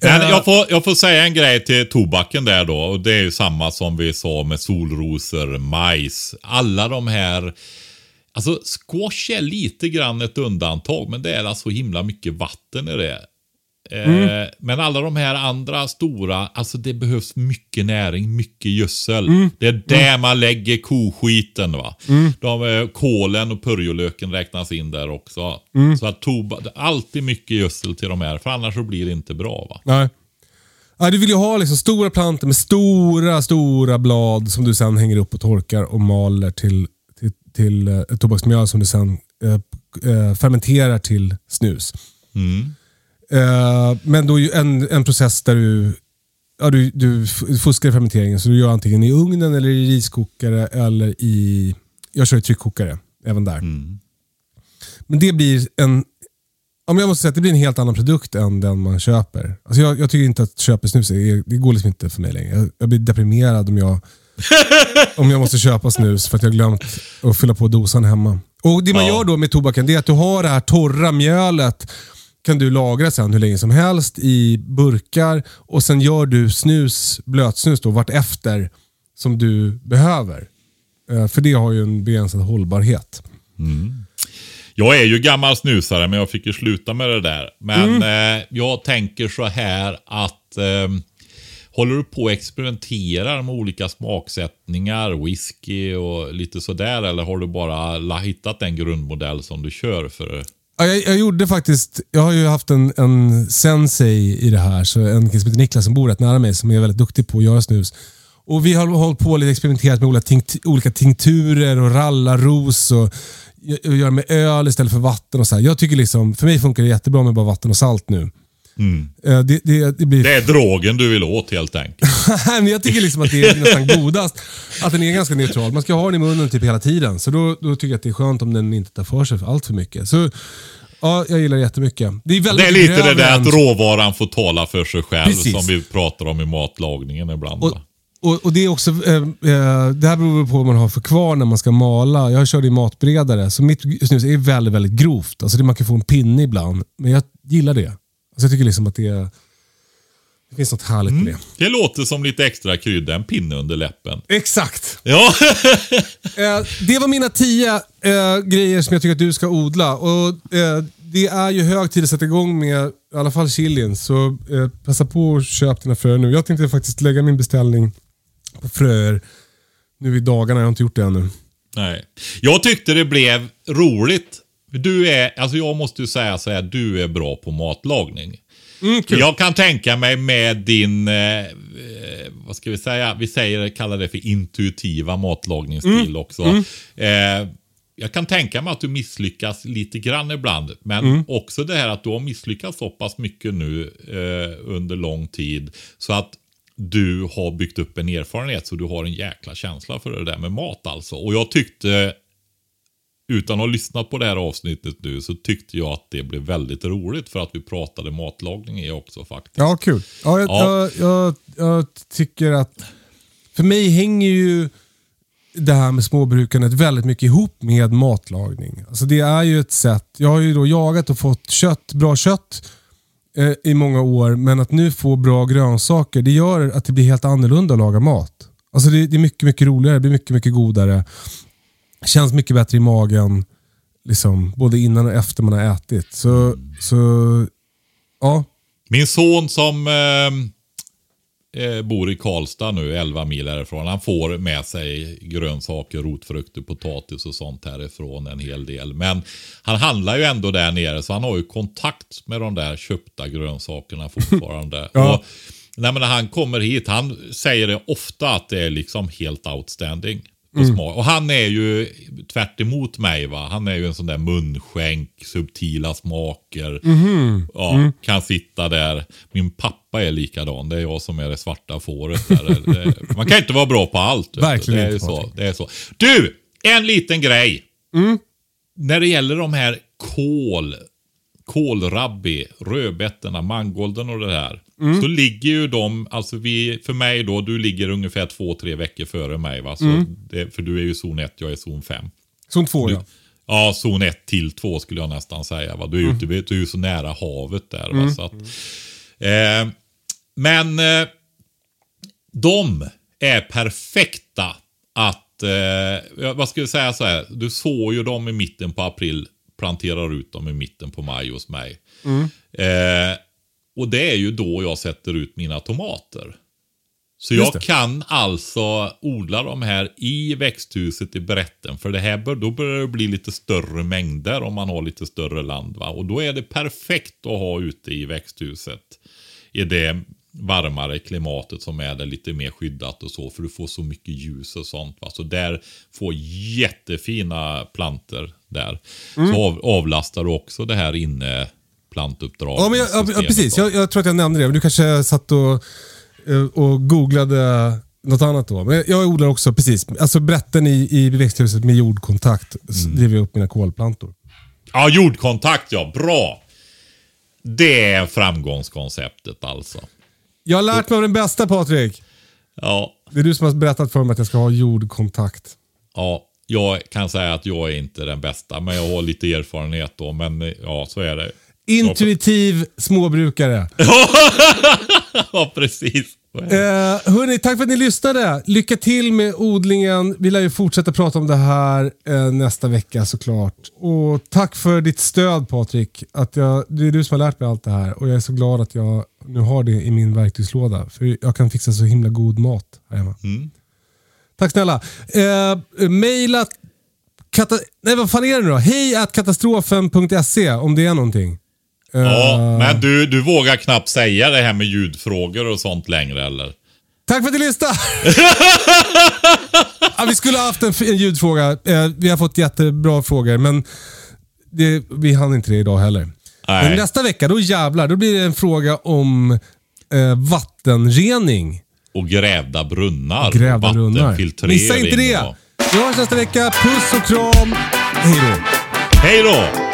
Men Eh, jag, får, jag får säga en grej till tobaken där då. Och det är ju samma som vi sa med solrosor, majs. Alla de här... Alltså squash är lite grann ett undantag, men det är alltså himla mycket vatten i det. Eh, Men alla de här andra stora, alltså det behövs mycket näring, mycket gödsel. Det är där man lägger koskiten. va. De, eh, kålen och purjolöken räknas in där också. Så att toba, det är alltid mycket gödsel till de här, för annars så blir det inte bra. va. Nej. Ja, du vill ju ha liksom stora plantor med stora, stora blad som du sen hänger upp och torkar och maler till, till, eh, tobaksmjöl som du sen eh, eh, fermenterar till snus. Eh, men då är ju en, en process där du, ja, du, du fuskar i fermenteringen. Så du gör antingen i ugnen eller i riskokare eller i... Jag kör i tryckkokare även där. Men det blir en... Ja, men jag måste säga att det blir en helt annan produkt än den man köper. Alltså jag, jag tycker inte att köpesnus, är, det går liksom inte för mig längre. Jag, jag blir deprimerad om jag, om jag måste köpa snus för att jag glömt att fylla på dosan hemma. Och Det man Ja. gör då med tobaken det är att du har det här torra mjölet kan du lagra sen hur länge som helst i burkar och sen gör du snus, blötsnus då vart efter som du behöver. Eh, För det har ju en begränsad hållbarhet. Jag är ju gammal snusare, men jag fick ju sluta med det där. Men eh, jag tänker så här att eh, håller du på och experimenterar med olika smaksättningar, whisky och lite sådär, eller har du bara hittat en grundmodell som du kör för? Ja, jag, jag gjorde faktiskt, jag har ju haft en, en sensei i det här, så en kille som heter Niklas som bor rätt nära mig som är väldigt duktig på att göra snus. Och Vi har hållit på och experimenterat med olika, tinkt, olika tinkturer och rallarros och och göra med öl istället för vatten. och så här. Jag tycker liksom, För mig funkar det jättebra med bara vatten och salt nu. Eh, Det, det, det blir Det är drogen du vill åt helt enkelt. Men jag tycker liksom att det är nästan godast att den är ganska neutral. Man ska ha den i munnen typ hela tiden. Så då, då tycker jag att det är skönt om den inte tar för sig allt för mycket. Så ja, jag gillar det jättemycket. Det är, väldigt Det är lite det där än- att råvaran får tala för sig själv, Precis. som vi pratar om i matlagningen ibland. och, och, och det är också, eh, eh, det här beror på vad man har för kvar när man ska mala. Jag körde i matberedare, så mitt snus är väldigt, väldigt grovt. Alltså det, man kan få en pinne ibland, men jag gillar det. Alltså jag tycker liksom att det, är, det finns något härligt med det. Det låter som lite extra krydda, en pinne under läppen. Exakt! Ja, Eh, det var mina tio eh, grejer som jag tycker att du ska odla. Och, eh, det är ju hög tid att sätta igång med i alla fall chilin. Så eh, passa på och köp dina fröer nu. Jag tänkte faktiskt lägga min beställning på fröer nu i dagarna. Jag har inte gjort det ännu. Nej. Jag tyckte det blev roligt. Du är, alltså jag måste ju säga så här, du är bra på matlagning. Mm, kul. Jag kan tänka mig med din, eh, eh, vad ska vi säga, vi säger, kallar det för intuitiva matlagningsstil Mm. också. Eh, jag kan tänka mig att du misslyckas lite grann ibland. Men Mm. också det här att du har misslyckats så pass mycket nu eh, under lång tid. Så att du har byggt upp en erfarenhet så du har en jäkla känsla för det där med mat alltså. Och jag tyckte, utan att ha lyssnat på det här avsnittet nu, så tyckte jag att det blev väldigt roligt för att vi pratade matlagning i också faktiskt. Ja, kul. Ja, jag, Ja. Jag, jag, jag tycker att... För mig hänger ju det här med småbrukandet väldigt mycket ihop med matlagning. Alltså det är ju ett sätt. Jag har ju då jagat och fått kött, bra kött eh, i många år, men att nu få bra grönsaker, det gör att det blir helt annorlunda att laga mat. Alltså det, det är mycket, mycket roligare, det blir mycket, mycket godare. Känns mycket bättre i magen, liksom, både innan och efter man har ätit. Så, så ja, Min son som eh, eh, bor i Karlstad nu, 11 mil härifrån. Han får med sig grönsaker, rotfrukter, potatis och sånt härifrån en hel del. Men han handlar ju ändå där nere så han har ju kontakt med de där köpta grönsakerna fortfarande. Ja. och, nej, men när han kommer hit, han säger det ofta att det är liksom helt outstanding. På smak. Och han är ju tvärt emot mig. va. Han är ju en sån där munskänk, subtila smaker. Ja, Kan sitta där. Min pappa är likadan. Det är jag som är det svarta fåret. Där. Det- Man kan inte vara bra på allt. Verkligen det är inte, så, det är så. Du! En liten grej. När det gäller de här kål, kålrabbi, rödbetorna, mangolden och det här. Så ligger ju de, alltså vi, för mig då, du ligger ungefär två, tre veckor före mig va. Så det, för du är ju zon 1, jag är zon 5. Zon två ja. Ja, zon 1 till 2 skulle jag nästan säga. Va? Du är ju ute, du är så nära havet där. Va? Så att, eh, men eh, de är perfekta att, eh, vad ska vi säga så här, du såg ju dem i mitten på april, planterar ut dem i mitten på maj hos mig. Eh, och det är ju då jag sätter ut mina tomater. Så jag kan alltså odla de här i växthuset i Brätten. För det här bör, då börjar det bli lite större mängder om man har lite större land. Va? Och då är det perfekt att ha ute i växthuset. I det varmare klimatet som är där lite mer skyddat och så. För du får så mycket ljus och sånt. Va? Så där får jättefina planter där. Så av, avlastar du också det här inne plantuppdrag. Ja, men jag, ja, precis. Jag, jag tror att jag nämnde det. Men du kanske satt och, eh, och googlade något annat då. Men jag odlar också, precis. Alltså brätten i, i växthuset med jordkontakt Mm. driver jag upp mina kolplantor. Ja, jordkontakt ja. Bra. Det är framgångskonceptet alltså. Jag har lärt mig av den bästa Patrik. Ja, Det är du som har berättat för mig att jag ska ha jordkontakt. ja, jag kan säga att jag är inte den bästa, men jag har lite erfarenhet då. Men eh, ja, så är det. Intuitiv småbrukare. Ja, precis. Eh, hörni, tack för att ni lyssnade. Lycka till med odlingen. Vi lär ju fortsätta prata om det här eh, nästa vecka såklart. Och tack för ditt stöd Patrik. Att jag, det är du som har lärt mig allt det här och jag är så glad att jag nu har det i min verktygslåda. För jag kan fixa så himla god mat här hemma. Tack snälla. Eh, maila kata- Nej vad fan är det nu då? Hej at katastrofen.se om det är någonting. Eh, Ja, men du, du vågar knappt säga det här med ljudfrågor och sånt längre eller? Tack för att ni lyssnade! ja, vi skulle ha haft en, en ljudfråga. Eh, vi har fått jättebra frågor, men det, vi hann inte det idag heller. Nej. Men nästa vecka, då jävlar, då blir det en fråga om eh, vattenrening. Och grävda brunnar. Grävda brunnar. Missa inte det! Vi hörs nästa vecka. Puss och kram. Hej då! Hej då!